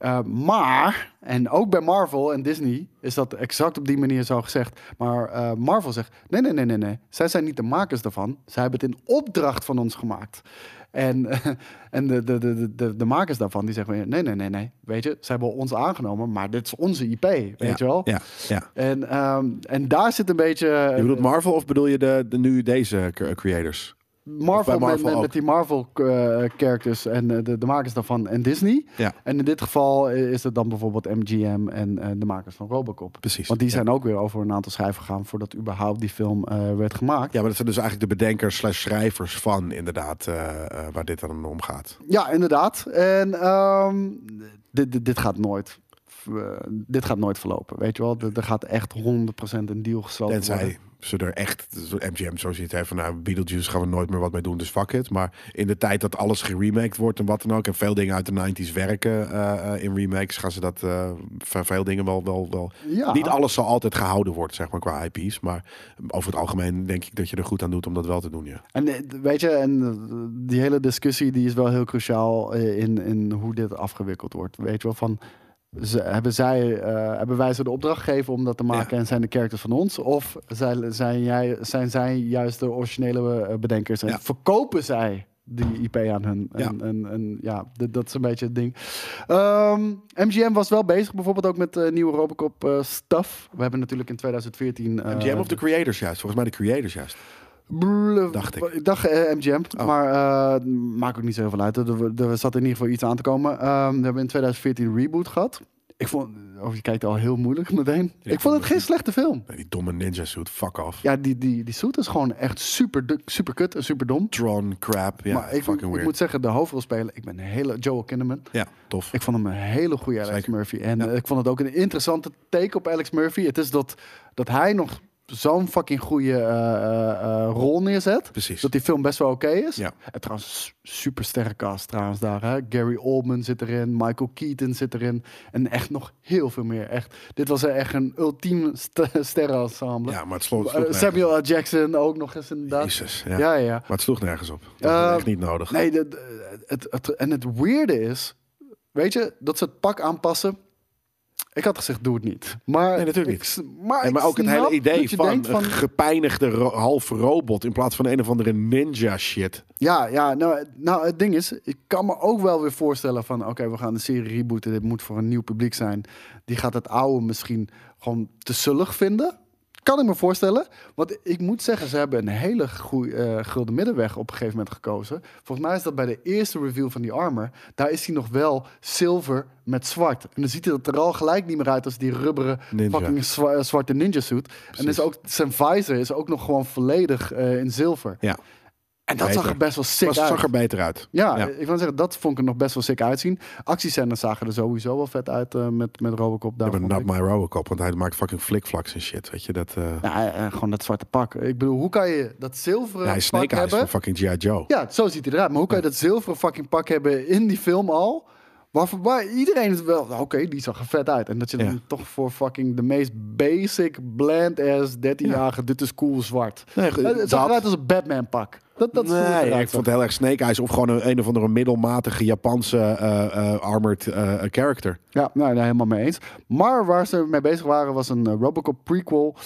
Uh, maar, en ook bij Marvel en Disney is dat exact op die manier zo gezegd. Maar uh, Marvel zegt: nee, nee, nee, nee, nee. Zij zijn niet de makers daarvan. Zij hebben het in opdracht van ons gemaakt. En, en de, de, de, de, de makers daarvan die zeggen: nee, nee, nee, nee. Weet je, ze hebben ons aangenomen, maar dit is onze IP. Weet ja. je wel? Ja, ja. En, um, en daar zit een beetje. Je bedoelt Marvel of bedoel je de, de nu deze creators? Marvel, Marvel met, met, die Marvel uh, characters en uh, de, de makers daarvan en Disney. Ja. En in dit geval is het dan bijvoorbeeld MGM en uh, de makers van Robocop. Precies. Want die ja. zijn ook weer over een aantal schrijven gegaan voordat überhaupt die film uh, werd gemaakt. Ja, maar dat zijn dus eigenlijk de bedenkers slash schrijvers van inderdaad waar dit dan om gaat. Ja, inderdaad. En um, dit, dit, dit gaat nooit. Uh, dit gaat nooit verlopen, weet je wel. Er gaat echt 100% een deal gesloten Tenzij worden. Ze er echt, MGM zo ziet heeft van nou, Beetlejuice gaan we nooit meer wat mee doen, dus fuck it. Maar in de tijd dat alles geremaked wordt en wat dan ook, en veel dingen uit de 90s werken uh, uh, in remakes, gaan ze dat uh, veel dingen wel, wel, wel. Ja. Niet alles zal altijd gehouden worden, zeg maar, qua IP's. Maar over het algemeen denk ik dat je er goed aan doet om dat wel te doen, ja. En eh, weet je, en eh, die hele discussie die is wel heel cruciaal eh, in, in hoe dit afgewikkeld wordt. Weet je wel, van ze, hebben, zij, uh, hebben wij ze de opdracht gegeven om dat te maken Ja. en zijn de characters van ons? Of zijn, zijn, jij, zijn zij juist de originele uh, bedenkers en Ja. verkopen zij die IP aan hun? En, Ja. en, en, ja, dat is een beetje het ding. Ehm, MGM was wel bezig bijvoorbeeld ook met eh, nieuwe Robocop eh stuff. We hebben natuurlijk in 2014... eh, MGM of de creators juist, volgens mij de creators juist. Bluf, Dacht ik. Dacht eh, MGM, Oh. maar eh maakt ook niet zo heel veel uit. Er, er zat in ieder geval iets aan te komen. Ehm, we hebben in 2014 een reboot gehad. Ik vond, of je kijkt al heel moeilijk meteen. Ja, ik vond het geen slechte film. Nee, die domme ninja suit, fuck off. Ja, die, die, die suit is gewoon echt super, super kut en super dom. Tron, crap, ja, maar ik, fucking ik weird. moet zeggen, de hoofdrolspeler, ik ben een hele Joel Kinnaman. Ja, tof. Ik vond hem een hele goede Alex Zeker. Murphy. En Ja. eh, ik vond het ook een interessante take op Alex Murphy. Het is dat, dat hij nog zo'n fucking goede eh, eh, eh, rol neerzet. Precies. Dat die film best wel oké is. Ja. En trouwens, su- super sterrencast trouwens daar. Hè? Gary Oldman zit erin, Michael Keaton zit erin. En echt nog heel veel meer. Echt, dit was echt een ultiem st sterrenensemble. Ja, maar het sloeg, sloeg Samuel L. Jackson ook nog eens inderdaad. Jezus, ja. Ja, ja. Maar het sloeg nergens op. Dat was echt niet nodig. Nee, de, de- het, het, en het weirde is, weet je, dat ze het pak aanpassen. Ik had gezegd, doe het niet. Maar, Nee, natuurlijk ik s- maar, Nee, maar ook het hele idee van, een gepijnigde ro- half robot in plaats van een of andere ninja shit. Ja, ja nou, nou, het ding is, ik kan me ook wel weer voorstellen van... oké, we gaan de serie rebooten, dit moet voor een nieuw publiek zijn. Die gaat het oude misschien gewoon te zullig vinden. Kan ik me voorstellen. Want ik moet zeggen, ze hebben een hele goede eh gulden middenweg op een gegeven moment gekozen. Volgens mij is dat bij de eerste review van die armor. Daar is hij nog wel zilver met zwart. En dan ziet hij er al gelijk niet meer uit als die rubberen Ninja. fucking zwa- eh, zwarte ninja suit. En is ook, zijn visor is ook nog gewoon volledig eh, in zilver. Ja, En dat Beter. zag er best wel sick was, uit. zag er beter uit. Ja, Ja. ik wil zeggen, dat vond ik er nog best wel sick uitzien. Actiescènes zagen er sowieso wel vet uit eh, met, met Robocop. Daar vond not ik. my Robocop, want hij maakt fucking flikflaks en shit. Weet je, dat... eh Ja, eh, gewoon dat zwarte pak. Ik bedoel, hoe kan je dat zilveren ja, hij pak Snake hebben? van fucking G.I. Joe. Ja, zo ziet hij eruit. Maar hoe kan je dat zilveren fucking pak hebben in die film al? Waarvoor waar iedereen het wel... Oké, die zag er vet uit. En dat je dan toch voor fucking de meest basic, bland-ass 13-jarige... Dit is cool zwart. Nee, Het- zag dat- eruit als een Batman pak. Dat, nee, ik vond het heel erg Snake Eyes of gewoon een, een of andere middelmatige Japanse eh, eh, armored eh, character. Ja, nou, daar helemaal mee eens. Maar waar ze mee bezig waren was een Robocop prequel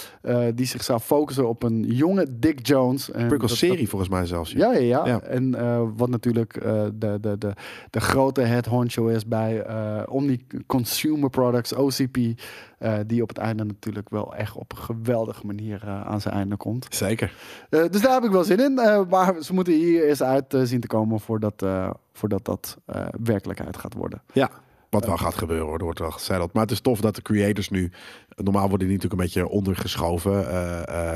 die zich zou focussen op een jonge Dick Jones. En Prequel dat- serie volgens mij zelfs. Ja, ja, ja. Ja. En wat natuurlijk de, de, de, de grote head honcho is bij Omni Consumer Products, OCP. Eh, die op het einde natuurlijk wel echt op een geweldige manier eh, aan zijn einde komt. Zeker. Eh, dus daar heb ik wel zin in. Maar ze moeten hier eerst uit zien te komen voordat, voordat dat werkelijkheid gaat worden. Ja, wat wel gaat gebeuren hoor, er wordt wel gezetteld. Maar het is tof dat de creators nu, normaal worden die natuurlijk een beetje ondergeschoven.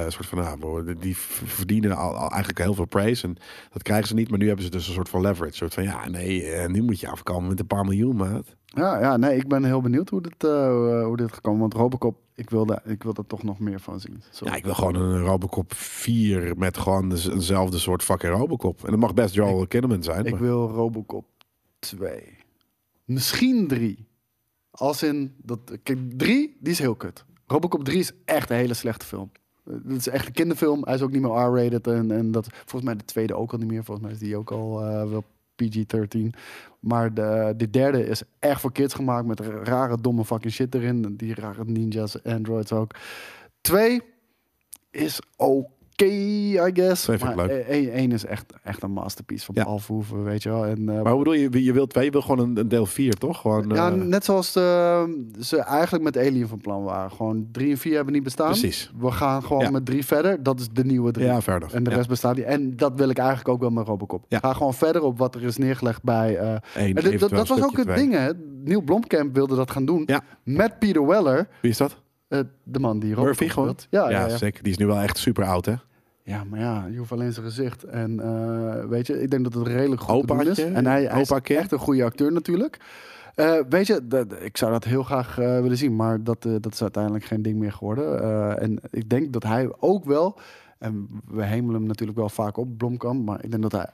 een soort van, nou, die verdienen al, al eigenlijk heel veel praise en dat krijgen ze niet. Maar nu hebben ze dus een soort van leverage. Een soort van, ja nee, eh, nu moet je afkomen met een paar miljoen maat. Ja, ja, nee, ik ben heel benieuwd hoe dit, eh, hoe dit gaat komen. Want Robocop, ik wil, daar, ik wil er toch nog meer van zien. Zo. Ja, ik wil gewoon een Robocop 4 met gewoon de- eenzelfde soort fucking Robocop. En dat mag best Joel Kinnaman zijn. ik maar- wil Robocop 2. Misschien 3. Als in, dat, kijk, 3, die is heel kut. Robocop 3 is echt een hele slechte film. Eh, Het is echt een kinderfilm. Hij is ook niet meer R-rated. En, en dat, volgens mij de tweede ook al niet meer. Volgens mij is die ook al eh, wel PG-13. Maar de, de derde is echt voor kids gemaakt. Met rare, domme fucking shit erin. Die rare ninjas, androids ook. Twee is oké, I guess. Maar leuk. één, één is echt, echt een masterpiece van Ja. Paul Verhoeven, weet je wel. En, eh, Maar hoe bedoel je, je wilt je wil gewoon een, deel 4, toch? Gewoon, ja, eh, net zoals de, ze eigenlijk met Alien van plan waren. Gewoon drie en vier hebben niet bestaan. Precies. We gaan gewoon Ja. met drie verder. Dat is de nieuwe drie. Ja, verder. En de Ja. rest bestaat niet. En dat wil ik eigenlijk ook wel met Robocop. Ja. Ga gewoon verder op wat er is neergelegd bij... eh, Eén, en dat, dat was ook het ding, hè. Neil Blomkamp wilde dat gaan doen. Ja. Met Peter Weller, Wie is dat? de man die Robocop Murphy gewoon? speelt. Ja, ja, ja. zeker. Die is nu wel echt super oud, hè? Ja, maar ja, je hoeft alleen zijn gezicht. En eh, weet je, ik denk dat het redelijk goed te doen Opaatje? is. En hij, hij is echt een goede acteur natuurlijk. Eh, weet je, dat- ik zou dat heel graag eh, willen zien. Maar dat, dat is uiteindelijk geen ding meer geworden. En ik denk dat hij ook wel... En we hemelen hem natuurlijk wel vaak op, Blomkamp. Maar ik denk dat hij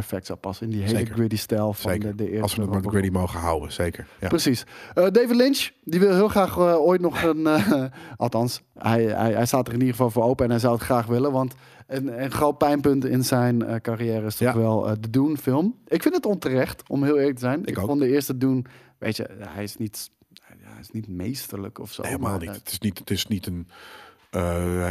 perfect zou passen in die hele Zeker. gritty stijl van Zeker. de, de eerste Als we het maar gritty mogen houden, zeker. Ja. Precies. Eh, David Lynch, die wil heel graag eh, ooit nog een... eh, althans, hij, hij, hij staat er in ieder geval voor open en hij zou het graag willen. Want een, een groot pijnpunt in zijn carrière is toch Ja. wel de Dune film. Ik vind het onterecht, om heel eerlijk te zijn. Ik, ook. vond de eerste Dune, weet je, hij is niet, hij is niet meesterlijk of zo. Nee, helemaal maar, niet. Het is niet, het is niet een... eh,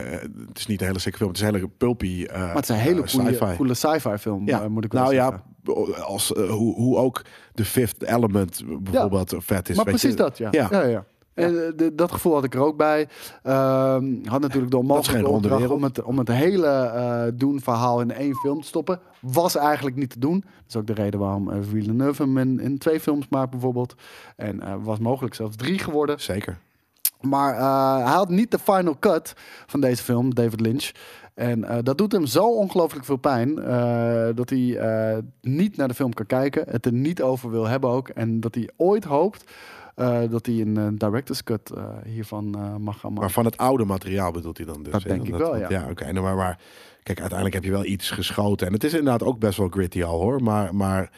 het is niet een hele sikke film. Het is een hele pulpy eh maar het is een hele eh, coole sci-fi. coole sci-fi film, Ja, eh, moet ik wel nou zeggen. ja, als, eh, hoe, hoe ook de Fifth Element bijvoorbeeld vet is. Maar precies je. dat, ja. Ja. ja. ja, En eh, de- dat gevoel had ik er ook bij. Ehm, had natuurlijk onmogelijke ronde opdracht om het, om het hele eh doen verhaal in één film te stoppen. Was eigenlijk niet te doen. Dat is ook de reden waarom Villeneuve hem in, in twee films maakt bijvoorbeeld. En eh, was mogelijk zelfs drie geworden. Zeker. Maar eh, hij had niet de final cut van deze film, David Lynch. En eh, dat doet hem zo ongelooflijk veel pijn. eh, dat hij niet naar de film kan kijken. Het er niet over wil hebben ook. En dat hij ooit hoopt dat hij een director's cut hiervan mag gaan maken. Maar van het oude materiaal bedoelt hij dan dus. Dat denk ik wel, ja. Ja, oké. Nou, maar, maar kijk, uiteindelijk heb je wel iets geschoten. En het is inderdaad ook best wel gritty al hoor. Maar, maar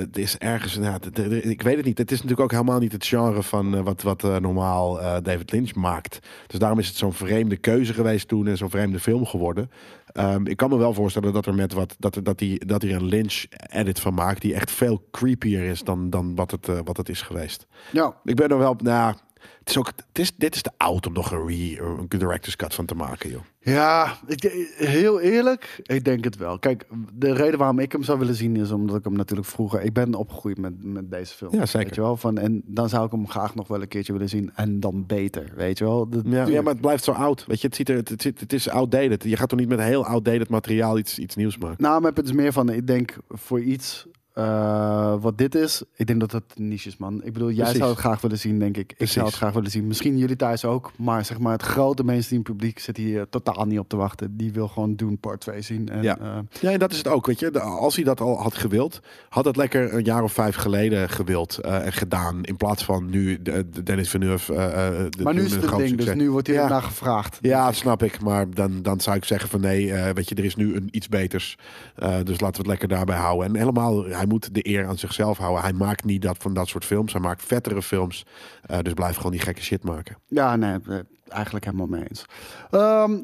het is ergens, nou, ik weet het niet. Het is natuurlijk ook helemaal niet het genre van eh, wat, wat eh, normaal eh, David Lynch maakt. Dus daarom is het zo'n vreemde keuze geweest toen en zo'n vreemde film geworden. Ehm, ik kan me wel voorstellen dat er met wat dat, er- dat, die, dat hij een Lynch edit van maakt die echt veel creepier is dan, dan wat, het, wat het is geweest. Ja, Ik ben er wel, nou, het is ook, het is, dit is te oud om nog een, re, een director's cut van te maken, joh. Ja, ik, heel eerlijk, ik denk het wel. Kijk, de reden waarom ik hem zou willen zien is omdat ik hem natuurlijk vroeger... Ik ben opgegroeid met, met deze film. Ja, zeker. Weet je wel? Van, en dan zou ik hem graag nog wel een keertje willen zien. En dan beter, weet je wel? Dat- Ja, ja, maar het blijft zo oud. Weet je, het, ziet er, het, zit, het is outdated. Je gaat toch niet met heel outdated materiaal iets, iets nieuws maken? Nou, maar het is meer van, ik denk voor iets eh, wat dit is, ik denk dat het niche is, man. Ik bedoel, jij Precies. zou het graag willen zien, denk ik. Ik zou het graag willen zien. Misschien jullie thuis ook. Maar zeg maar, het grote mainstream publiek zit hier totaal niet op te wachten. Die wil gewoon Doen Part 2 zien. En, Ja. eh, Ja, en dat is het ook. Weet je, De- als hij dat al had gewild, had het lekker een jaar of vijf geleden gewild eh, en gedaan. In plaats van nu de, de Dennis Villeneuve. de- maar nu is het een ding, dus nu wordt hier Ja. naar gevraagd. Ja, snap ik. Maar dan, dan zou ik zeggen van nee, weet je, er is nu een iets beters. Dus laten we het lekker daarbij houden. En helemaal, hij moet de eer aan zichzelf houden. Hij maakt niet dat van dat soort films. Hij maakt vettere films. Eh, dus blijf gewoon die gekke shit maken. Ja, nee, eh, eigenlijk helemaal mee eens. Ehm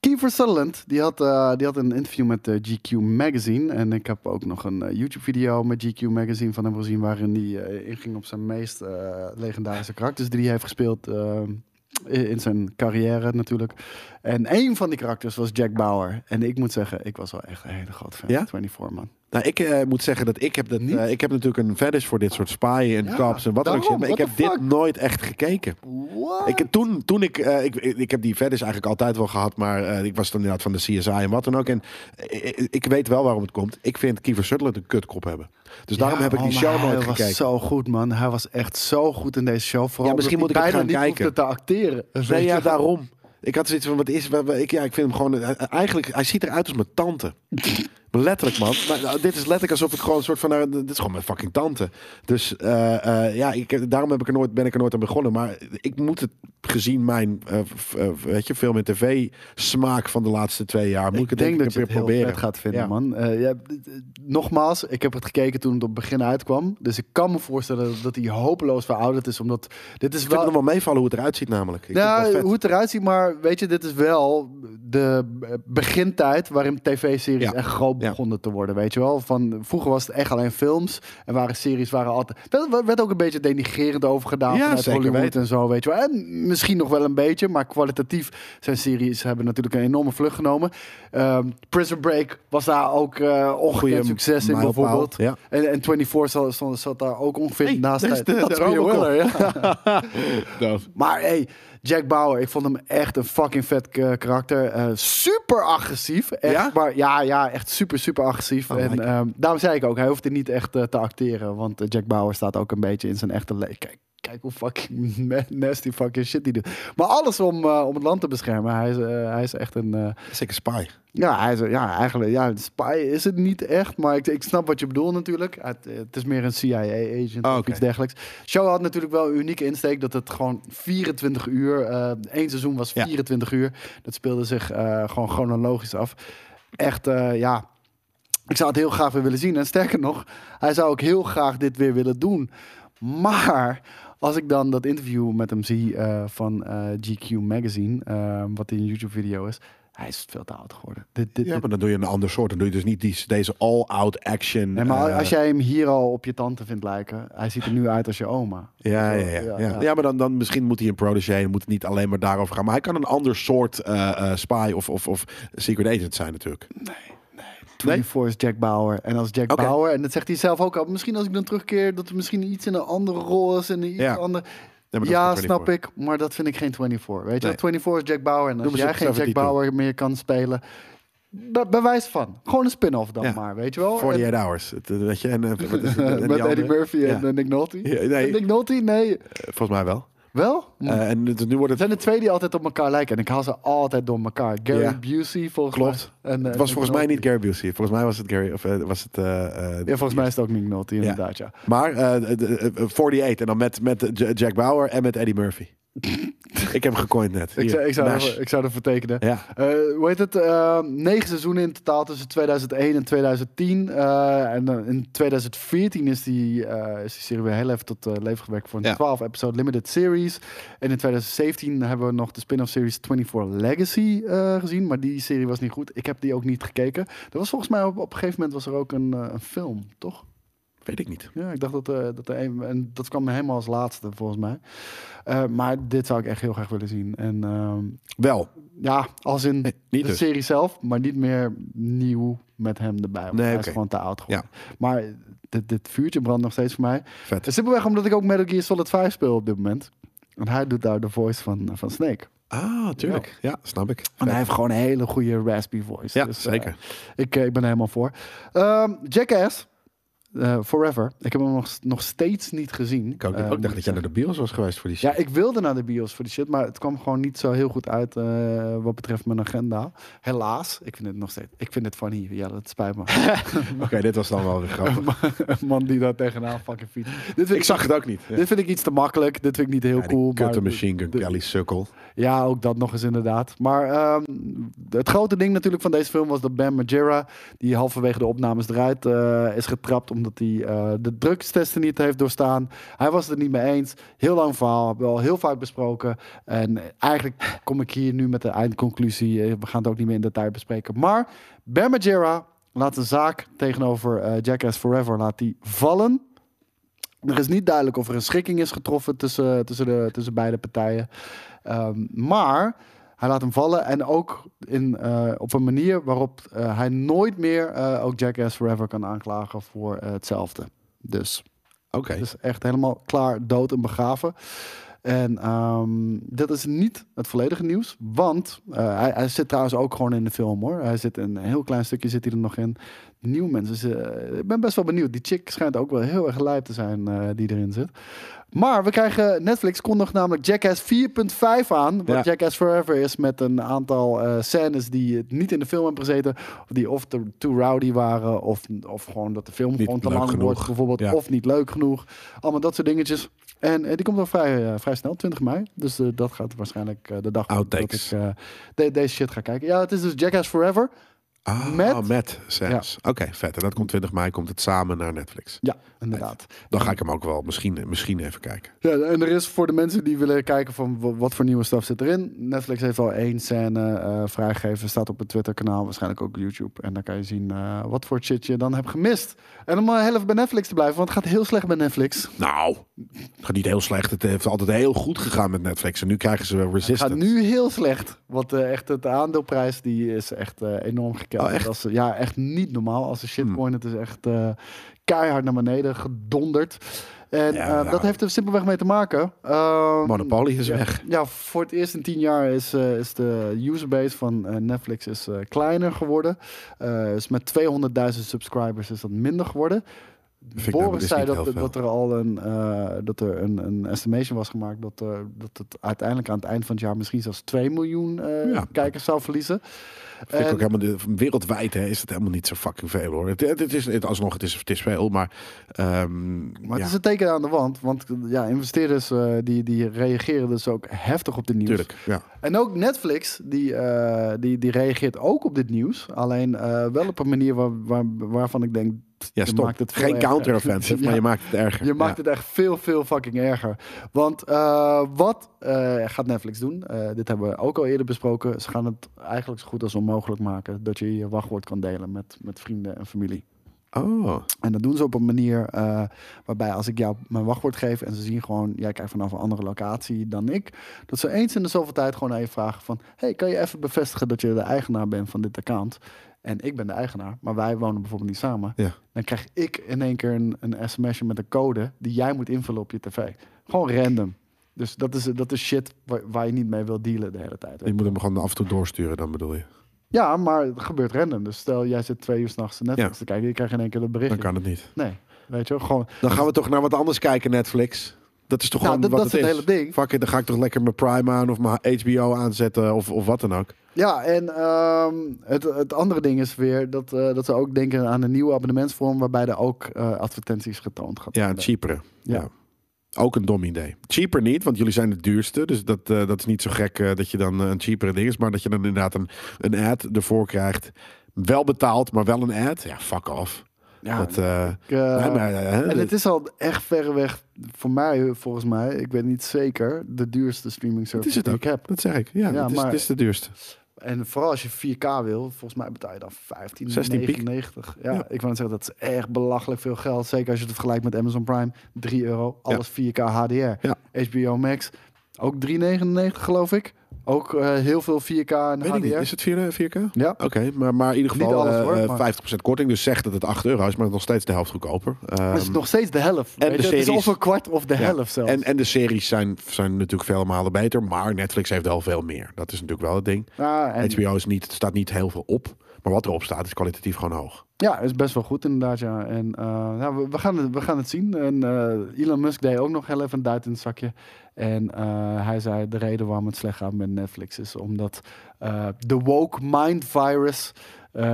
Kiefer Sutherland, die had, eh, die had een interview met GQ Magazine. En ik heb ook nog een YouTube-video met GQ Magazine van hem gezien... waarin hij inging op zijn meest legendarische karakters die hij heeft gespeeld... in in zijn carrière natuurlijk. En een van die karakters was Jack Bauer. En ik moet zeggen, ik was wel echt een hele grote fan Ja? van 24, man. Nou, ik eh, moet zeggen dat ik heb, dat, Niet? eh, ik heb natuurlijk een fetish voor dit soort spy en Ja, cops en wat dan ook. shit, Maar ik heb dit nooit echt gekeken. What? Ik, toen, toen ik, eh, ik, ik heb die fetish eigenlijk altijd wel gehad, maar ik was dan inderdaad van de CSI en wat dan ook. En ik, ik weet wel waarom het komt. Ik vind Kiefer Sutherland een kutkop hebben. Dus daarom Ja, heb ik die oh, show nooit Hij gekeken. was zo goed, man. Hij was echt zo goed in deze show. Vooral Ja, misschien moet ik hij bijna gaan niet kijken. te acteren. Nee, ja, daarom. Ik had zoiets van, wat is... wat- wat- Ik, ja, ik vind hem gewoon... Eigenlijk, hij ziet eruit als mijn tante. Letterlijk, man. Nou, dit is letterlijk alsof ik gewoon een soort van... nou, dit is gewoon mijn fucking tante. Dus eh, eh, ja, ik, daarom heb ik er nooit, ben ik er nooit aan begonnen. Maar ik moet het, gezien mijn eh, weet je, film- en tv-smaak van de laatste twee jaar... moet ik, ik het denk dat ik je het heel proberen. vet gaat vinden, Ja. man. Ja, nogmaals, ik heb het gekeken toen het op het begin uitkwam. Dus ik kan me voorstellen dat hij hopeloos verouderd is. Omdat dit is Ik vind wel... het nog wel meevallen hoe het eruit ziet namelijk. Ik vind het Ja, vet. hoe het eruit ziet, maar weet je, dit is wel de begintijd waarin tv-series echt groot. Begonnen te worden, weet je wel. Van, vroeger was het echt alleen films en waren series waren altijd... Er werd ook een beetje denigrerend over gedaan Ja, vanuit Hollywood en zo, weet je wel. En misschien nog wel een beetje, maar kwalitatief zijn series hebben natuurlijk een enorme vlucht genomen. Ehm, Prison Break was daar ook ongekend Goeie succes in bijvoorbeeld. ja. En, en 24 zat, zat, zat daar ook ongeveer Hey, naast. daar is de- Dat de is ja. Maar hey, Jack Bauer, ik vond hem echt een fucking vet eh, karakter. Eh, super agressief. Echt, Ja? Maar, ja, ja, echt super, super agressief. Oh, en ehm, daarom zei ik ook, hij hoefde niet echt eh, te acteren. Want Jack Bauer staat ook een beetje in zijn echte leven. Kijk, kijk hoe fucking na- nasty fucking shit die doet. Maar alles om, eh, om het land te beschermen. Hij is, eh, hij is echt een... eh, Zeker spy. ja, hij is, ja, eigenlijk, ja, spy is het niet echt, maar ik, ik snap wat je bedoelt natuurlijk. Het, het is meer een CIA-agent Oh, of oké. iets dergelijks. Show had natuurlijk wel een unieke insteek dat het gewoon 24 uur, één seizoen was Ja. 24 uur. Dat speelde zich gewoon chronologisch af. Echt, ja, ik zou het heel graag weer willen zien. En sterker nog, hij zou ook heel graag dit weer willen doen. Maar als ik dan dat interview met hem zie eh, van eh, GQ Magazine, eh, wat in een YouTube-video is, hij is veel te oud geworden. Dit, dit, Ja, maar dan doe je een ander soort. Dan doe je dus niet die, deze all-out action. Nee, maar als jij hem hier al op je tante vindt lijken, hij ziet er nu uit als je oma. Ja, ja, ja. Ja, ja, ja. ja. maar dan, dan misschien moet hij een protégé. Dan moet het niet alleen maar daarover gaan. Maar hij kan een ander soort spy of, of, of secret agent zijn natuurlijk. 24 is Jack Bauer. En als Jack. Bauer, en dat zegt hij zelf ook al, misschien als ik dan terugkeer, dat er misschien iets in een andere rol is en iets Ja. ander. Nee, maar dat Ja, snap 24. ik, maar dat vind ik geen 24. Weet je, Nee. wel? 24 is Jack Bauer. En als jij een geen Jack 72. Bauer meer kan spelen, be bewijs van. Gewoon een spin-off dan Ja. maar, weet je wel. 48 hours. Het, eh, weet je, en, eh? En Met Eddie? Murphy en Ja. eh, Nick Nolte. Ja, nee. Nick Nolte? Nee. Volgens mij wel. Wel? Eh, en het- nu wordt het... zijn er twee die altijd op elkaar lijken. En ik haal ze altijd door elkaar. Gary Ja. Busey, volgens Klopt. mij. En, eh, Het was volgens mij niet. Gary Busey. Volgens mij was het Gary... Of eh, was het... Ja, volgens mij is het ook Nick Nolte, inderdaad, ja. Maar de- de- eh, 48 en dan met, met Jack Bauer en met Eddie Murphy. Ik heb hem gecoind net. Ik, zou, ik, zou ik zou ervoor tekenen. Ja. Eh, hoe heet het? eh, negen seizoenen in totaal tussen 2001 en 2010. Eh, en in 2014 is die, eh, is die serie weer heel even tot leven gewekt voor een Ja. 12 episode limited series. En in 2017 hebben we nog de spin-off series 24 Legacy gezien. Maar die serie was niet goed. Ik heb die ook niet gekeken. Er was volgens mij op, op een gegeven moment was er ook een, een film, toch? Weet ik niet. Ja, ik dacht dat, eh, dat er een, en dat kwam helemaal als laatste volgens mij. Eh, maar dit zou ik echt heel graag willen zien. En ehm, Wel. ja, als in Nee, niet de dus. serie zelf, maar niet meer nieuw met hem erbij. Want Nee, hij is gewoon te oud geworden. Maar dit, dit vuurtje brandt nog steeds voor mij. Vet. Simpelweg omdat ik ook Metal Gear Solid 5 speel op dit moment. En hij doet daar de voice van, van Snake. Ah, tuurlijk. Ja, snap ik. En hij heeft gewoon een hele goede raspy voice. Ja, Dus, eh, zeker. ik, eh, ik ben er helemaal voor. Ehm, Jackass. Eh, Forever. Ik heb hem nog, nog steeds niet gezien. Ik ook, Eh, ook dacht dat jij naar de bios was geweest voor die shit. Ja, ik wilde naar de bios voor die shit, maar het kwam gewoon niet zo heel goed uit eh, wat betreft mijn agenda. Helaas, ik vind het nog steeds. Ik vind het funny. Ja, dat spijt me. Oké, dit was dan wel weer grappig. Een man die daar tegenaan fucking fiets. Dit ik ik, zag het ook niet. Ja. dit vind ik iets te makkelijk. Dit vind ik niet heel Ja, cool. kutte machine gun Kelly sukkel. Ja, ook dat nog eens inderdaad. Maar ehm, het grote ding natuurlijk van deze film was dat Ben Majera, die halverwege de opnames eruit is getrapt omdat hij eh, de drugstesten niet heeft doorstaan. Hij was het er niet mee eens. Heel lang verhaal, hebben we al heel vaak besproken. En eigenlijk kom ik hier nu met de eindconclusie. Eh, We gaan het ook niet meer in detail bespreken. Maar Ben laat een zaak tegenover eh, Jackass Forever laat die vallen. Er is niet duidelijk of er een schikking is getroffen tussen, tussen, de, tussen beide partijen. Ehm, maar hij laat hem vallen en ook in, eh, op een manier waarop eh, hij nooit meer eh, ook Jackass Forever kan aanklagen voor hetzelfde. Dus Oké. het is echt helemaal klaar, dood en begraven. En ehm, dat is niet het volledige nieuws, want hij, hij zit trouwens ook gewoon in de film hoor. Hij zit in een heel klein stukje zit hij er nog in. Nieuw mensen, dus, ik ben best wel benieuwd. Die chick schijnt ook wel heel erg lijp te zijn die erin zit. Maar we krijgen Netflix kondigt namelijk Jackass 4.5 aan. Wat Ja. Jackass Forever is met een aantal eh, scènes die niet in de film hebben gezeten. Of die of te, too rowdy waren. Of, of gewoon dat de film gewoon te lang genoeg. wordt bijvoorbeeld. Ja. Of niet leuk genoeg. Allemaal dat soort dingetjes. En eh, die komt wel vrij, eh, vrij snel, 20 mei. Dus dat gaat waarschijnlijk de dag dat ik de- deze shit ga kijken. Ja, het is dus Jackass Forever. Ah, Met- met, scènes. Oké, vet. En dat komt 20 mei, komt het samen naar Netflix. Ja, inderdaad. Dan ga ik hem ook wel misschien, misschien even kijken. Ja, en er is voor de mensen die willen kijken van wa- wat voor nieuwe stuff zit erin. Netflix heeft al één scène eh, vrijgegeven. Staat op het Twitter kanaal, waarschijnlijk ook YouTube. En dan kan je zien eh, wat voor shit je dan hebt gemist. En om maar heel even bij Netflix te blijven, want het gaat heel slecht bij Netflix. Nou, het gaat niet heel slecht. Het heeft altijd heel goed gegaan met Netflix. En nu krijgen ze Het Resistance. gaat nu heel slecht. Want eh, echt het aandeelprijs die is echt eh, enorm gekend. Oh, echt? Als, ja, echt niet normaal. Als een shitcoin, het is echt eh, keihard naar beneden gedonderd. En Ja, eh, nou. dat heeft er simpelweg mee te maken. Ehm, Monopoly is ja, weg. Ja, voor het eerst in tien jaar is, eh, is de userbase van Netflix is, kleiner geworden. Dus met 200.000 subscribers is dat minder geworden. Nou, Boris is zei dat, dat er al een, dat er een, een estimation was gemaakt dat, dat het uiteindelijk aan het eind van het jaar misschien zelfs 2 miljoen Ja. kijkers zou verliezen. Vind ik ook helemaal, de- wereldwijd hè, is het helemaal niet zo fucking veel hoor. Het, het, is, het, alsnog, het is, het is veel, maar... ehm, Maar ja, het is een teken aan de wand, want ja, investeerders eh, die, die reageren dus ook heftig op de nieuws. tuurlijk. Ja. En ook Netflix, die, eh, die, die reageert ook op dit nieuws. Alleen eh, wel op een manier waar, waar, waarvan ik denk... Ja, je stop. maakt het Geen counter-offensive, Ja. maar je maakt het erger. Je maakt Ja. het echt veel, veel fucking erger. Want eh, wat eh, gaat Netflix doen? Eh, dit hebben we ook al eerder besproken. Ze gaan het eigenlijk zo goed als onmogelijk maken... dat je je wachtwoord kan delen met, met vrienden en familie. Oh, En dat doen ze op een manier eh, waarbij als ik jou mijn wachtwoord geef en ze zien gewoon, jij kijkt vanaf een andere locatie dan ik, dat ze eens in de zoveel tijd gewoon even vragen van, hey, kan je even bevestigen dat je de eigenaar bent van dit account? En ik ben de eigenaar, maar wij wonen bijvoorbeeld niet samen. ja. Dan krijg ik in één keer een, een sms'je met een code die jij moet invullen op je tv. Gewoon random. Dus dat is, dat is shit waar, waar je niet mee wil dealen de hele tijd. Je moet hem gewoon af en toe doorsturen dan bedoel je. Ja, maar het gebeurt random. Dus stel, jij zit twee uur s'nachts Netflix Ja. te kijken, je krijgt in één keer dat bericht. Dan kan het niet. Nee, weet je wel, gewoon... Dan gaan we toch naar wat anders kijken, Netflix. Dat is toch Nou, gewoon dat- wat dat is het het hele ding. Fuck it, dan ga ik toch lekker mijn Prime aan of mijn HBO aanzetten of, of wat dan ook. Ja, en ehm, het, het andere ding is weer dat, eh, dat ze ook denken aan een nieuwe abonnementsvorm waarbij er ook eh, advertenties getoond gaat Ja, worden. cheapere. Ja. Ja. Ook een dom idee. Cheaper niet, want jullie zijn het duurste. Dus dat, eh, dat is niet zo gek dat je dan een cheapere ding is. Maar dat je dan inderdaad een, een ad ervoor krijgt. Wel betaald, maar wel een ad. Ja, fuck off. Ja, dat, ik, nee, maar, en het is al echt verreweg voor mij, volgens mij, ik weet niet zeker, de duurste streaming het service is het die ook. ik heb. Dat zeg ik. Ja, Ja, het, is, maar- het is de duurste. En vooral als je 4K wil, volgens mij betaal je dan 15, 16 piek. 99. Ja, Ja. ik wou net zeggen, dat is echt belachelijk veel geld. Zeker als je het vergelijkt met Amazon Prime. 3 euro, alles 4K HDR. Ja. HBO Max, ook 3,99 geloof ik. Ook eh, heel veel 4K en Weet HDR. ik niet. Is het 4, 4K? Ja, Oké, maar, maar in ieder geval alles, eh, hoor, eh, maar- 50% korting. Dus zeg dat het 8 euro is, maar nog steeds de helft goedkoper. maar het is Ehm, nog steeds de helft. en de? Het is of een kwart of de Ja. helft zelfs. en, en de series zijn, zijn natuurlijk vele malen beter. Maar Netflix heeft wel veel meer. Dat is natuurlijk wel het ding. en, HBO is niet, staat niet heel veel op. Maar wat erop staat is kwalitatief gewoon hoog. ja, is best wel goed inderdaad. Ja. En eh, ja, we, we, gaan het, we gaan het zien. En eh, Elon Musk deed ook nog heel even een duit in het zakje. En eh, hij zei de reden waarom het slecht gaat met Netflix is omdat de woke mind virus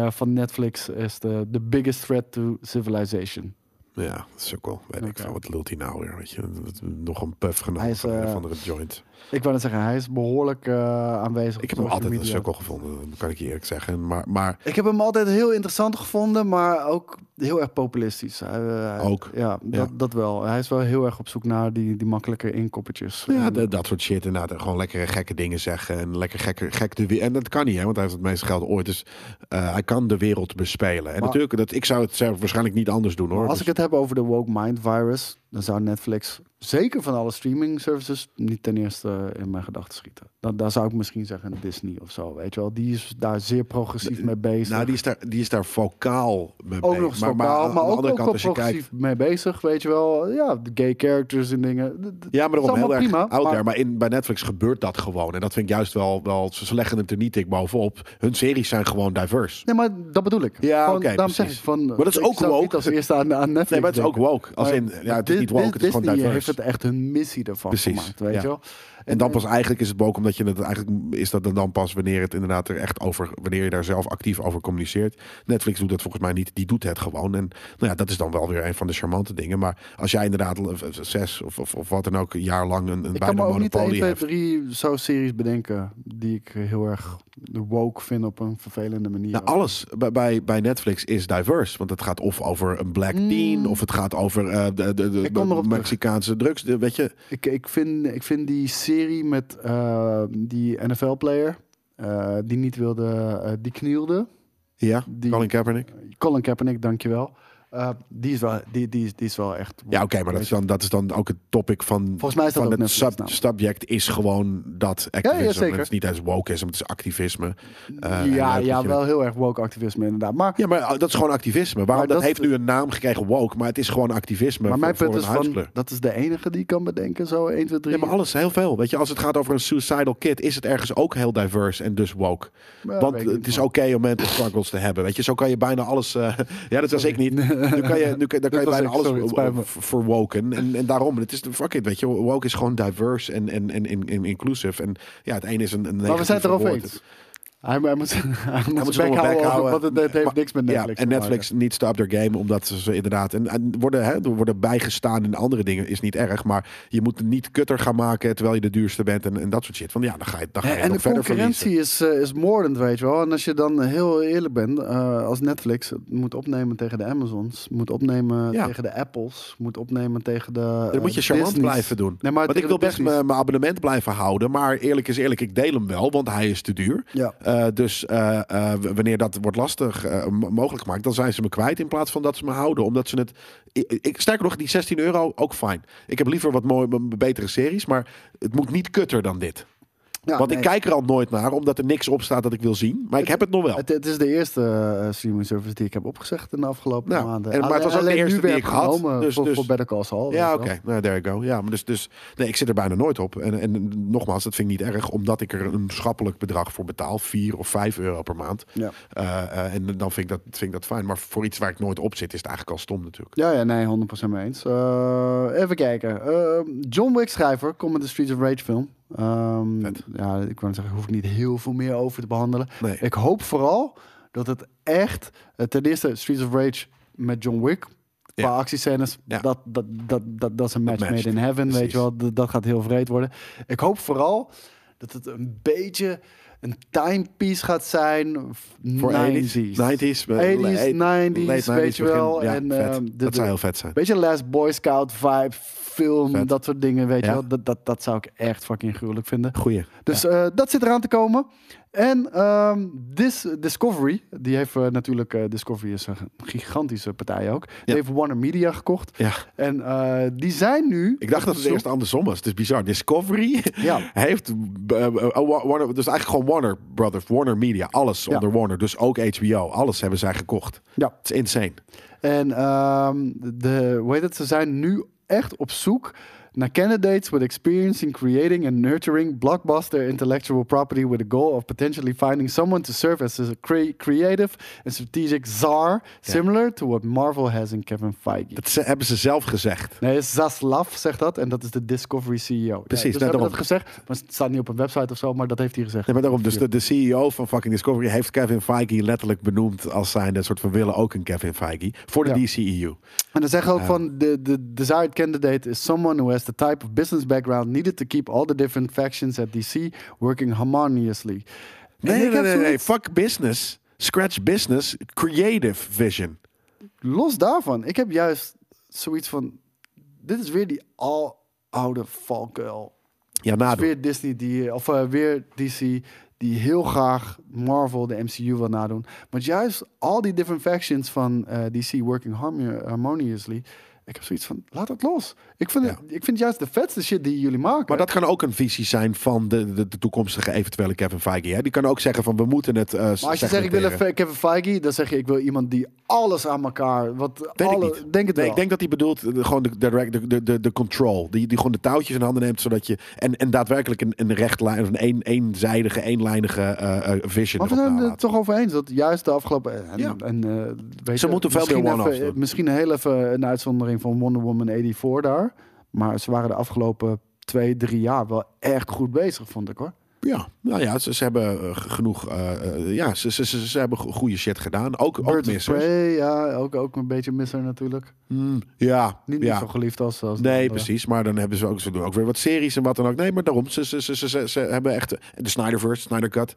van Netflix is de the biggest threat to civilization. Ja, sukkel. Weet ik veel. Wat lult hij nou weer? Weet je? Nog een puff genomen Hij is, van een andere joint. Ik wou net zeggen, hij is behoorlijk eh, aanwezig. Ik heb hem altijd een sukkel gevonden. Kan ik je eerlijk zeggen. Maar, maar Ik heb hem altijd heel interessant gevonden, maar ook heel erg populistisch. Hij, eh, Ook. Ja, dat, dat wel. Hij is wel heel erg op zoek naar die, die makkelijke inkoppertjes. ja, En- dat soort shit inderdaad. En Gewoon lekkere gekke dingen zeggen. En lekker gekke, gek de En dat kan niet, hè, want hij heeft het meeste geld ooit. Dus eh, hij kan de wereld bespelen. En Maar- natuurlijk, dat, ik zou het zelf waarschijnlijk niet anders doen hoor. Als Dus- ik het heb over de woke mind virus, dan zou Netflix zeker van alle streaming services niet ten eerste in mijn gedachten schieten. Dan, dan zou ik misschien zeggen Disney of zo, weet je wel. Die is daar zeer progressief mee bezig. nou, die is daar, die is daar vocaal mee ook bezig. nog vocaal, maar, aan de ook, kant, wel als je kijkt, progressief mee bezig, weet je wel. Ja, de gay characters en dingen. Ja, maar daarom heel erg prima, out maar- there. Maar in, bij Netflix gebeurt dat gewoon. En dat vind ik juist wel... wel ze leggen het er niet dik bovenop. Hun series zijn gewoon diverse. Nee, maar dat bedoel ik. Ja, oké, daarom zeg ik van. Maar dat is ik ook woke. Als eerste aan, aan Netflix. Nee, maar het is ook woke. Als Maar in, ja, het is Dis- niet woke, het is gewoon Disney diverse. heeft het echt hun missie ervan Precies, gemaakt, weet ja. je wel. En dan pas eigenlijk is het woke omdat je het eigenlijk is dat dan pas wanneer het inderdaad er echt over wanneer je daar zelf actief over communiceert. Netflix doet dat volgens mij niet, die doet het gewoon. En nou ja, dat is dan wel weer een van de charmante dingen. Maar als jij inderdaad zes of, of, of wat dan ook een jaar lang een, een Ik kan bijna me ook niet 1, monopolie 2, hebt. 3 zo series bedenken die ik heel erg woke vind op een vervelende manier. Nou, alles bij, bij, bij Netflix is diverse. Want het gaat of over een black teen, of het gaat over eh, de, de, de Mm. Ik terug. Mexicaanse drugs. De, weet je, ik, ik, vind, ik vind die serie met eh, die NFL-player eh, die niet wilde, eh, die knielde. ja, Die- Colin Kaepernick. Colin Kaepernick, dankjewel. Eh die, is wel, die, die, is- die is wel echt... Ja, oké, maar dat is, dan, dat is dan ook het topic van, Volgens mij is dat van ook het sub, nou. subject is gewoon dat ja, activisme. zeker. Het is niet eens wokeisme, het is activisme. Eh, ja, ja wel heel erg woke activisme inderdaad. Maar, Ja, maar dat is gewoon activisme. Waarom? Dat, dat- heeft nu een naam gekregen, woke, maar het is gewoon activisme maar voor, mijn punt is van, dat is de enige die ik kan bedenken. Zo 1, 2, 3. Ja, maar alles, heel veel. Weet je, als het gaat over een suicidal kid, is het ergens ook heel diverse en dus woke. Ja, Want het is oké om mental struggles te hebben. Weet je, zo kan je bijna alles. eh, ja, dat was ik niet. Nu kan je, nu kan, dan kan je bijna alles sorry, het spijt me. v- verwoken. En, en daarom, het is fuck it, weet je, woke is gewoon diverse en, en, en, inclusive. En ja, het ene is een, een Maar we zijn het erover eens. Hij, hij moet, hij moet, moet zijn bek houden, want het, het heeft Maar- niks met Netflix Ja, en Netflix maken. niet to up their game, omdat ze ze inderdaad... En, en worden, hè, er worden bijgestaan in andere dingen, is niet erg. Maar je moet niet kutter gaan maken terwijl je de duurste bent en, en dat soort shit. Van ja, dan ga je, dan ga je het en de concurrentie is, eh, is moordend, weet je wel. En als je dan heel eerlijk bent, eh, als Netflix moet opnemen tegen de Amazons, moet opnemen Ja. tegen de Apples, moet opnemen tegen de. Dan eh, moet je charmant Disney's. blijven doen. Nee, maar Want ik wil best mijn abonnement blijven houden. Maar eerlijk is eerlijk, ik deel hem wel, want hij is te duur. Ja. Eh, dus eh, eh, wanneer dat wordt lastig mogelijk gemaakt, dan zijn ze me kwijt in plaats van dat ze me houden. Omdat ze het. Ik, sterker nog, die 16 euro ook fijn. Ik heb liever wat mooie, betere series, maar het moet niet kutter dan dit. Ja, Want nee, ik kijk er al nooit naar, omdat er niks op staat dat ik wil zien. Maar ik heb het nog wel. Het, het is de eerste eh, streaming service die ik heb opgezegd in de afgelopen maanden. en- maar het was ook de eerste die ik had, dus- voor, dus- voor Better Call Saul. Ja, oké. Nou, there you go. Ja, maar dus, dus nee, ik zit er bijna nooit op. En, en nogmaals, dat vind ik niet erg, omdat ik er een schappelijk bedrag voor betaal. 4 of 5 euro per maand. Ja. Eh, eh, en dan vind ik, dat, vind ik dat fijn. Maar voor iets waar ik nooit op zit, is het eigenlijk al stom natuurlijk. Ja, ja, nee, 100% mee eens. Even kijken. John Wick schrijver komt met de Streets of Rage film. Ehm, ja, ik wou zeggen, hoef ik niet heel veel meer over te behandelen. Nee. Ik hoop vooral dat het echt, eh, ten eerste Streets of Rage met John Wick. Qua Ja. actiescènes, Ja. dat, dat, dat, dat, dat is een match made in heaven, weet je wel. Dat, dat gaat heel vreed worden. Ik hoop vooral dat het een beetje een timepiece gaat zijn. Voor 80s, 90s. 90s, eh, 80s, late- 90s, late weet je wel. ja, en, ehm, de- dat zou heel vet zijn. Beetje Last Boy Scout vibe, film, Vet. dat soort dingen, weet Ja. je wel. Dat, dat, dat zou ik echt fucking gruwelijk vinden. Goeie. Dus eh, dat zit eraan te komen. En Dis, Discovery, die heeft eh, natuurlijk, eh, Discovery is een gigantische partij ook. Die Ja. heeft Warner Media gekocht. Ja. En eh, die zijn nu... Ik dacht dat het eerst andersom was. Het is bizar. Discovery Ja. heeft... Wa- Warner, dus eigenlijk gewoon Warner Brothers, Warner Media. Alles Ja. onder Warner. Dus ook HBO. Alles hebben zij gekocht. Ja. Het is insane. En ehm, de, hoe heet het, ze zijn nu echt op zoek naar candidates with experience in creating and nurturing blockbuster intellectual property with a goal of potentially finding someone to serve as a cre- creative and strategic czar, similar to what Marvel has in Kevin Feige. Dat ze- hebben ze zelf gezegd. Nee, Zaslav zegt dat en dat is de Discovery CEO. Precies, ja, dus hebben dat gezegd, maar het staat niet op een website of zo, maar dat heeft hij gezegd. Nee, maar daarom, dus de, de CEO van fucking Discovery heeft Kevin Feige letterlijk benoemd als zijn een soort van willen ook een Kevin Feige voor de Ja. DCEU. En dan zeggen ook van de, de desired candidate is someone who has the type of business background needed to keep all the different factions at DC working harmoniously. Nee, nee, nee, nee, Fuck business. Scratch business. Creative vision. Los daarvan, ik heb juist zoiets van, dit is weer die al oude valkuil. Ja, Het is weer Disney die, of eh, weer DC die heel graag Marvel, de MCU wil nadoen. Maar juist al die different factions van eh, DC working harmo- harmoniously. Ik heb zoiets van, laat het los. Ik vind, het, ik vind juist de vetste shit die jullie maken. Maar dat kan ook een visie zijn van de, de, de toekomstige eventuele Kevin Feige. Hè? Die kan ook zeggen van we moeten het eh Maar als je zegt ik wil een Kevin Feige, dan zeg je ik wil iemand die alles aan elkaar. Wat alle, ik niet. Denk het Nee, wel. ik denk dat hij bedoelt eh, gewoon de, direct, de, de, de, de control. Die, die gewoon de touwtjes in handen neemt, zodat je... En, en daadwerkelijk een, een rechtlijn, of een een, eenzijdige, eenlijnige eh, vision Maar we zijn het toch over eens dat juist de afgelopen. En, Ja. en, weet Ze je, moeten veel meer even-. Misschien heel even een uitzondering van Wonder Woman 84 daar. Maar ze waren de afgelopen twee, drie jaar wel echt goed bezig, vond ik hoor. Ja, nou ja, ze, ze hebben eh, genoeg... eh, eh, ja, ze, ze, ze, ze hebben go- goede shit gedaan. Ook, ook Birds of missers. Prey, ja, ook, ook een beetje misser natuurlijk. Hmm, ja, Niet, ja. niet zo geliefd als, als Nee, precies. Maar dan hebben ze ook, ze doen ook weer wat series en wat dan ook. Nee, maar daarom, ze, ze, ze, ze, ze- hebben echt... De Snyderverse, Snyder Cut,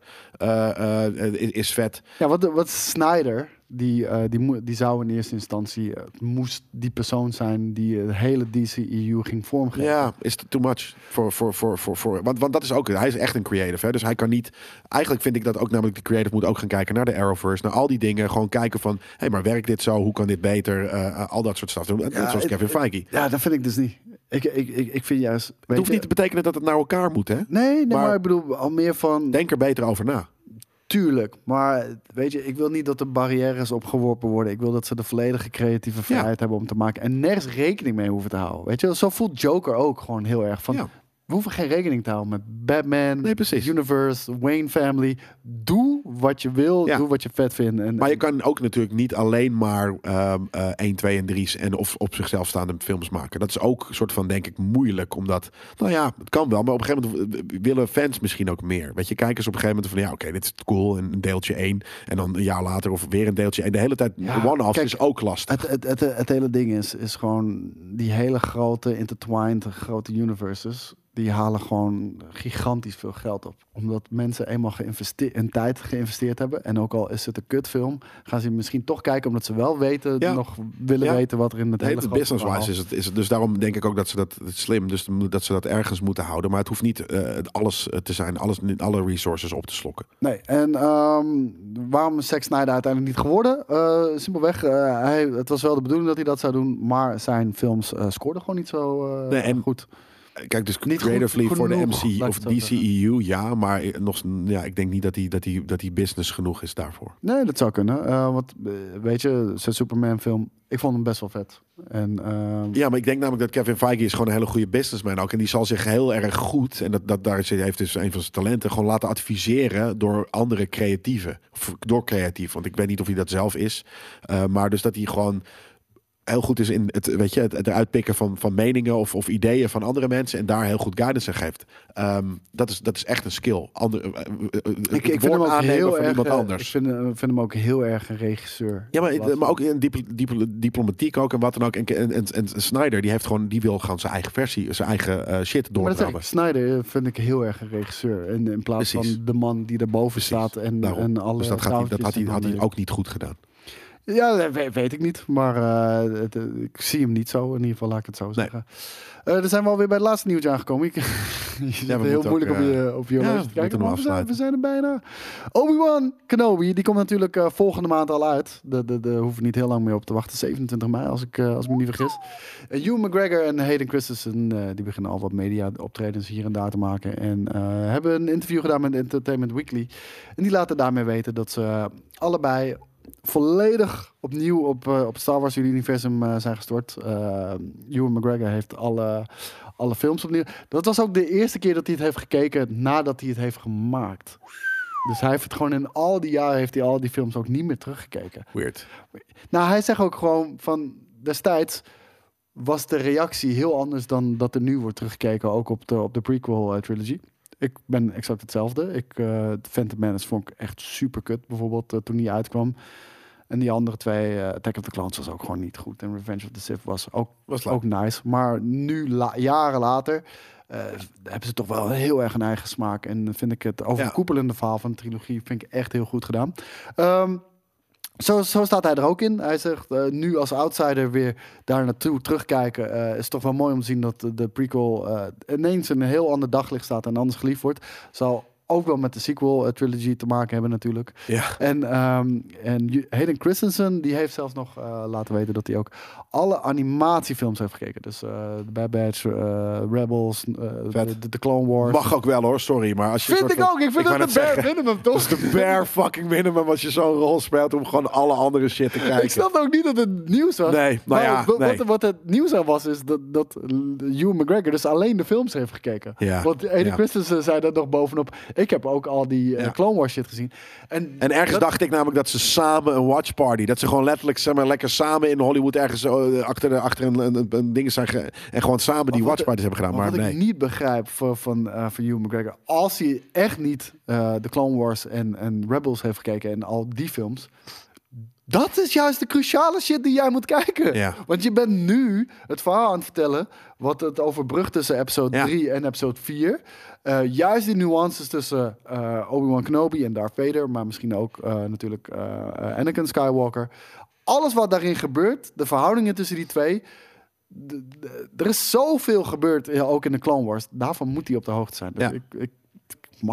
is, is vet. Ja, wat, wat Snyder, die, eh, die, die zou in eerste instantie, eh, moest die persoon zijn die het hele DCEU ging vormgeven. Ja, is too much voor, voor, voor, voor, voor want, want dat is ook, hij is echt een creative, hè? dus hij kan niet, eigenlijk vind ik dat ook namelijk de creative moet ook gaan kijken naar de Arrowverse, naar al die dingen, gewoon kijken van, hé, hey, maar werkt dit zo, hoe kan dit beter, Eh, eh, al dat soort stuff doen, zoals Kevin Feige. Ja, dat vind ik dus niet. Ik, ik, ik, ik vind juist... Het hoeft je- niet te betekenen dat het naar elkaar moet, hè? Nee, nee maar, maar- ik bedoel al meer van... Denk er beter over na. Tuurlijk, maar weet je, ik wil niet dat er barrières opgeworpen worden. Ik wil dat ze de volledige creatieve vrijheid hebben om te maken. En nergens rekening mee hoeven te houden. Weet je, zo voelt Joker ook gewoon heel erg van... Ja. We hoeven geen rekening te houden met Batman, Nee, precies. Universe, Wayne Family. Doe wat je wil, Ja. doe wat je vet vindt. En, Maar je kan ook natuurlijk niet alleen maar ehm eh 1, 2 en 3's en of op zichzelf staande films maken. Dat is ook een soort van, denk ik, moeilijk. Omdat, nou ja, het kan wel. Maar op een gegeven moment willen fans misschien ook meer. Weet je, kijkers op een gegeven moment van, ja, oké, dit is cool. En een deeltje 1. En dan een jaar later of weer een deeltje 1. De hele tijd Ja, one-offs kijk, is ook lastig. Het, het, het, het hele ding is, is gewoon die hele grote intertwined, grote universes. Die halen gewoon gigantisch veel geld op. Omdat mensen eenmaal geïnvesteerd, een tijd geïnvesteerd hebben. En ook al is het een kutfilm, gaan ze misschien toch kijken omdat ze wel weten, Ja. nog willen Ja. weten wat er in het Nee, hele business-wise is het, is het. Dus daarom denk ik ook dat ze dat slim. Dus dat ze dat ergens moeten houden. Maar het hoeft niet eh, alles eh, te zijn. Alles, alle resources op te slokken. Nee, en ehm, waarom is Zack Snyder uiteindelijk niet geworden? Eh, simpelweg, hij, het was wel de bedoeling dat hij dat zou doen, maar zijn films scoorden gewoon niet zo Nee, en- goed. Kijk, dus Niet voor de MC laat of DCEU, ja, maar nog, ja, ik denk niet dat die, dat die, dat die business genoeg is daarvoor. Nee, dat zou kunnen. Eh, want eh, weet je, zijn Superman film, ik vond hem best wel vet. En ehm, Ja, maar ik denk namelijk dat Kevin Feige is gewoon een hele goede businessman ook. En die zal zich heel erg goed, en dat, dat daar heeft dus een van zijn talenten, gewoon laten adviseren door andere creatieven. Of door creatief, want ik weet niet of hij dat zelf is. Eh, maar dus dat hij gewoon heel goed is in het, weet je, het, het eruit pikken van, van meningen of, of ideeën van andere mensen en daar heel goed guidance aan geeft. Ehm, dat, is, dat is echt een skill. Ander, eh, eh, eh, ik, vind hem ook heel erg. iemand anders. Ik vind, vind hem ook heel erg een regisseur. Ja, maar, maar ook in dipl dipl- diplomatiek ook en wat dan ook. En, en, en, en Snyder, die heeft gewoon, die wil gewoon zijn eigen versie, zijn eigen shit doordraven. Snyder vind ik heel erg een regisseur. En in plaats Precies. van de man die erboven Precies. staat en, Daarom. en alle dus dat, gaat dat had, hij, had hij ook niet goed gedaan. Ja, weet, weet ik niet. Maar eh, het, eh, ik zie hem niet zo. In ieder geval laat ik het zo zeggen. Eh er zijn we alweer bij het laatste nieuwtje aangekomen. Ik, je we heel moeilijk op je, op je ja, te kijken. we zijn, we zijn er bijna. Obi-Wan Kenobi, die komt natuurlijk volgende maand al uit. Daar de, de, hoeven we niet heel lang meer op te wachten. 27 mei, als ik, als ik me niet vergis. Hugh McGregor en Hayden Christensen, die beginnen al wat media optredens hier en daar te maken. En hebben een interview gedaan met Entertainment Weekly. En die laten daarmee weten dat ze allebei volledig opnieuw op, eh, op Star Wars universum eh, zijn gestort. Uh, Ewan McGregor heeft alle, alle films opnieuw. Dat was ook de eerste keer dat hij het heeft gekeken nadat hij het heeft gemaakt. Dus hij heeft het gewoon in al die jaren heeft hij al die films ook niet meer teruggekeken. Weird. Nou, hij zegt ook gewoon van destijds was de reactie heel anders dan dat er nu wordt teruggekeken, ook op de, op de prequel trilogy. Ik ben exact hetzelfde. Ik, uh, Phantom Menace vond ik echt super kut, bijvoorbeeld, uh, toen die uitkwam. En die andere twee, uh, Attack of the Clones was ook gewoon niet goed. En Revenge of the Sith was ook, Was ook nice. Maar nu, la jaren later, uh, hebben ze toch wel heel erg een eigen smaak. En vind ik het overkoepelende verhaal van de trilogie vind ik echt heel goed gedaan. Um, zo, zo, staat hij er ook in. Hij zegt uh, nu als outsider weer daar naartoe terugkijken. Uh, is toch wel mooi om te zien dat de, prequel uh, ineens een heel ander daglicht staat en anders geliefd wordt. Zal ook wel met de sequel trilogy te maken hebben natuurlijk. Ja. En, um, en Hayden Christensen die heeft zelfs nog uh, laten weten dat hij ook alle animatiefilms heeft gekeken. Dus uh, The Bad Batch, uh, Rebels, de, de, Clone Wars. Mag ook wel hoor, sorry. Maar als je vind ik van, ook. Ik vind ik het de bare zeggen, minimum toch? Dat is de bare fucking minimum als je zo'n rol speelt om gewoon alle andere shit te kijken. Ik snap ook niet dat het nieuws was. Nee, nou ja, wat, nee. wat, wat, het nieuws aan was, is dat, dat Hugh McGregor dus alleen de films heeft gekeken. Ja. Want Hayden ja. Christensen zei dat nog bovenop. Ik heb ook al die uh, Ja. Clone Wars shit gezien. En, En ergens dat- dacht ik namelijk dat ze samen een watch party, dat ze gewoon letterlijk zeg maar, lekker samen in Hollywood ergens eh, achter, achter een, een, een ding zijn ge- en gewoon samen die wat watch parties hebben gedaan. Maar wat nee. ik niet begrijp van, van, eh, van Hugh McGregor, als hij echt niet eh, de Clone Wars en, en Rebels heeft gekeken en al die films, dat is juist de cruciale shit die jij moet kijken. Ja. Want je bent nu het verhaal aan het vertellen wat het overbrugt tussen episode Ja. 3 en episode 4. Eh, juist die nuances tussen eh, Obi-Wan Kenobi en Darth Vader, maar misschien ook eh, natuurlijk Anakin Skywalker. Alles wat daarin gebeurt, de verhoudingen tussen die twee. er is zoveel gebeurd, ook in de Clone Wars. Daarvan moet hij op de hoogte zijn. Dus Ja. ik, ik,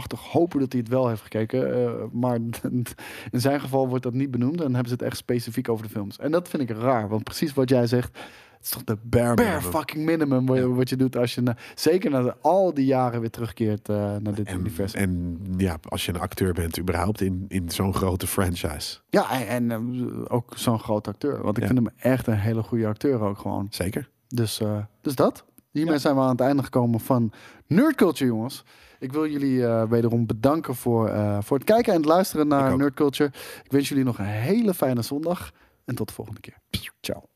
toch hopen dat hij het wel heeft gekeken. eh, maar in zijn geval wordt dat niet benoemd. En dan hebben ze het echt specifiek over de films. En dat vind ik raar. Want precies wat jij zegt. Het is toch de bare, minimum. fucking minimum wat, wat je doet als je na, zeker na de- al die jaren weer terugkeert eh, naar dit En, universum. en ja, als je een acteur bent, überhaupt in, in zo'n grote franchise. ja, en, en, eh, ook zo'n groot acteur. Want ik Ja. vind hem echt een hele goede acteur ook gewoon. Zeker. Dus, dus dat. Hiermee Ja. zijn we aan het einde gekomen van Nerd Culture, jongens. Ik wil jullie eh, wederom bedanken voor, eh, voor het kijken en het luisteren naar. Nerd Culture. Ik wens jullie nog een hele fijne zondag. En tot de volgende keer. Ciao.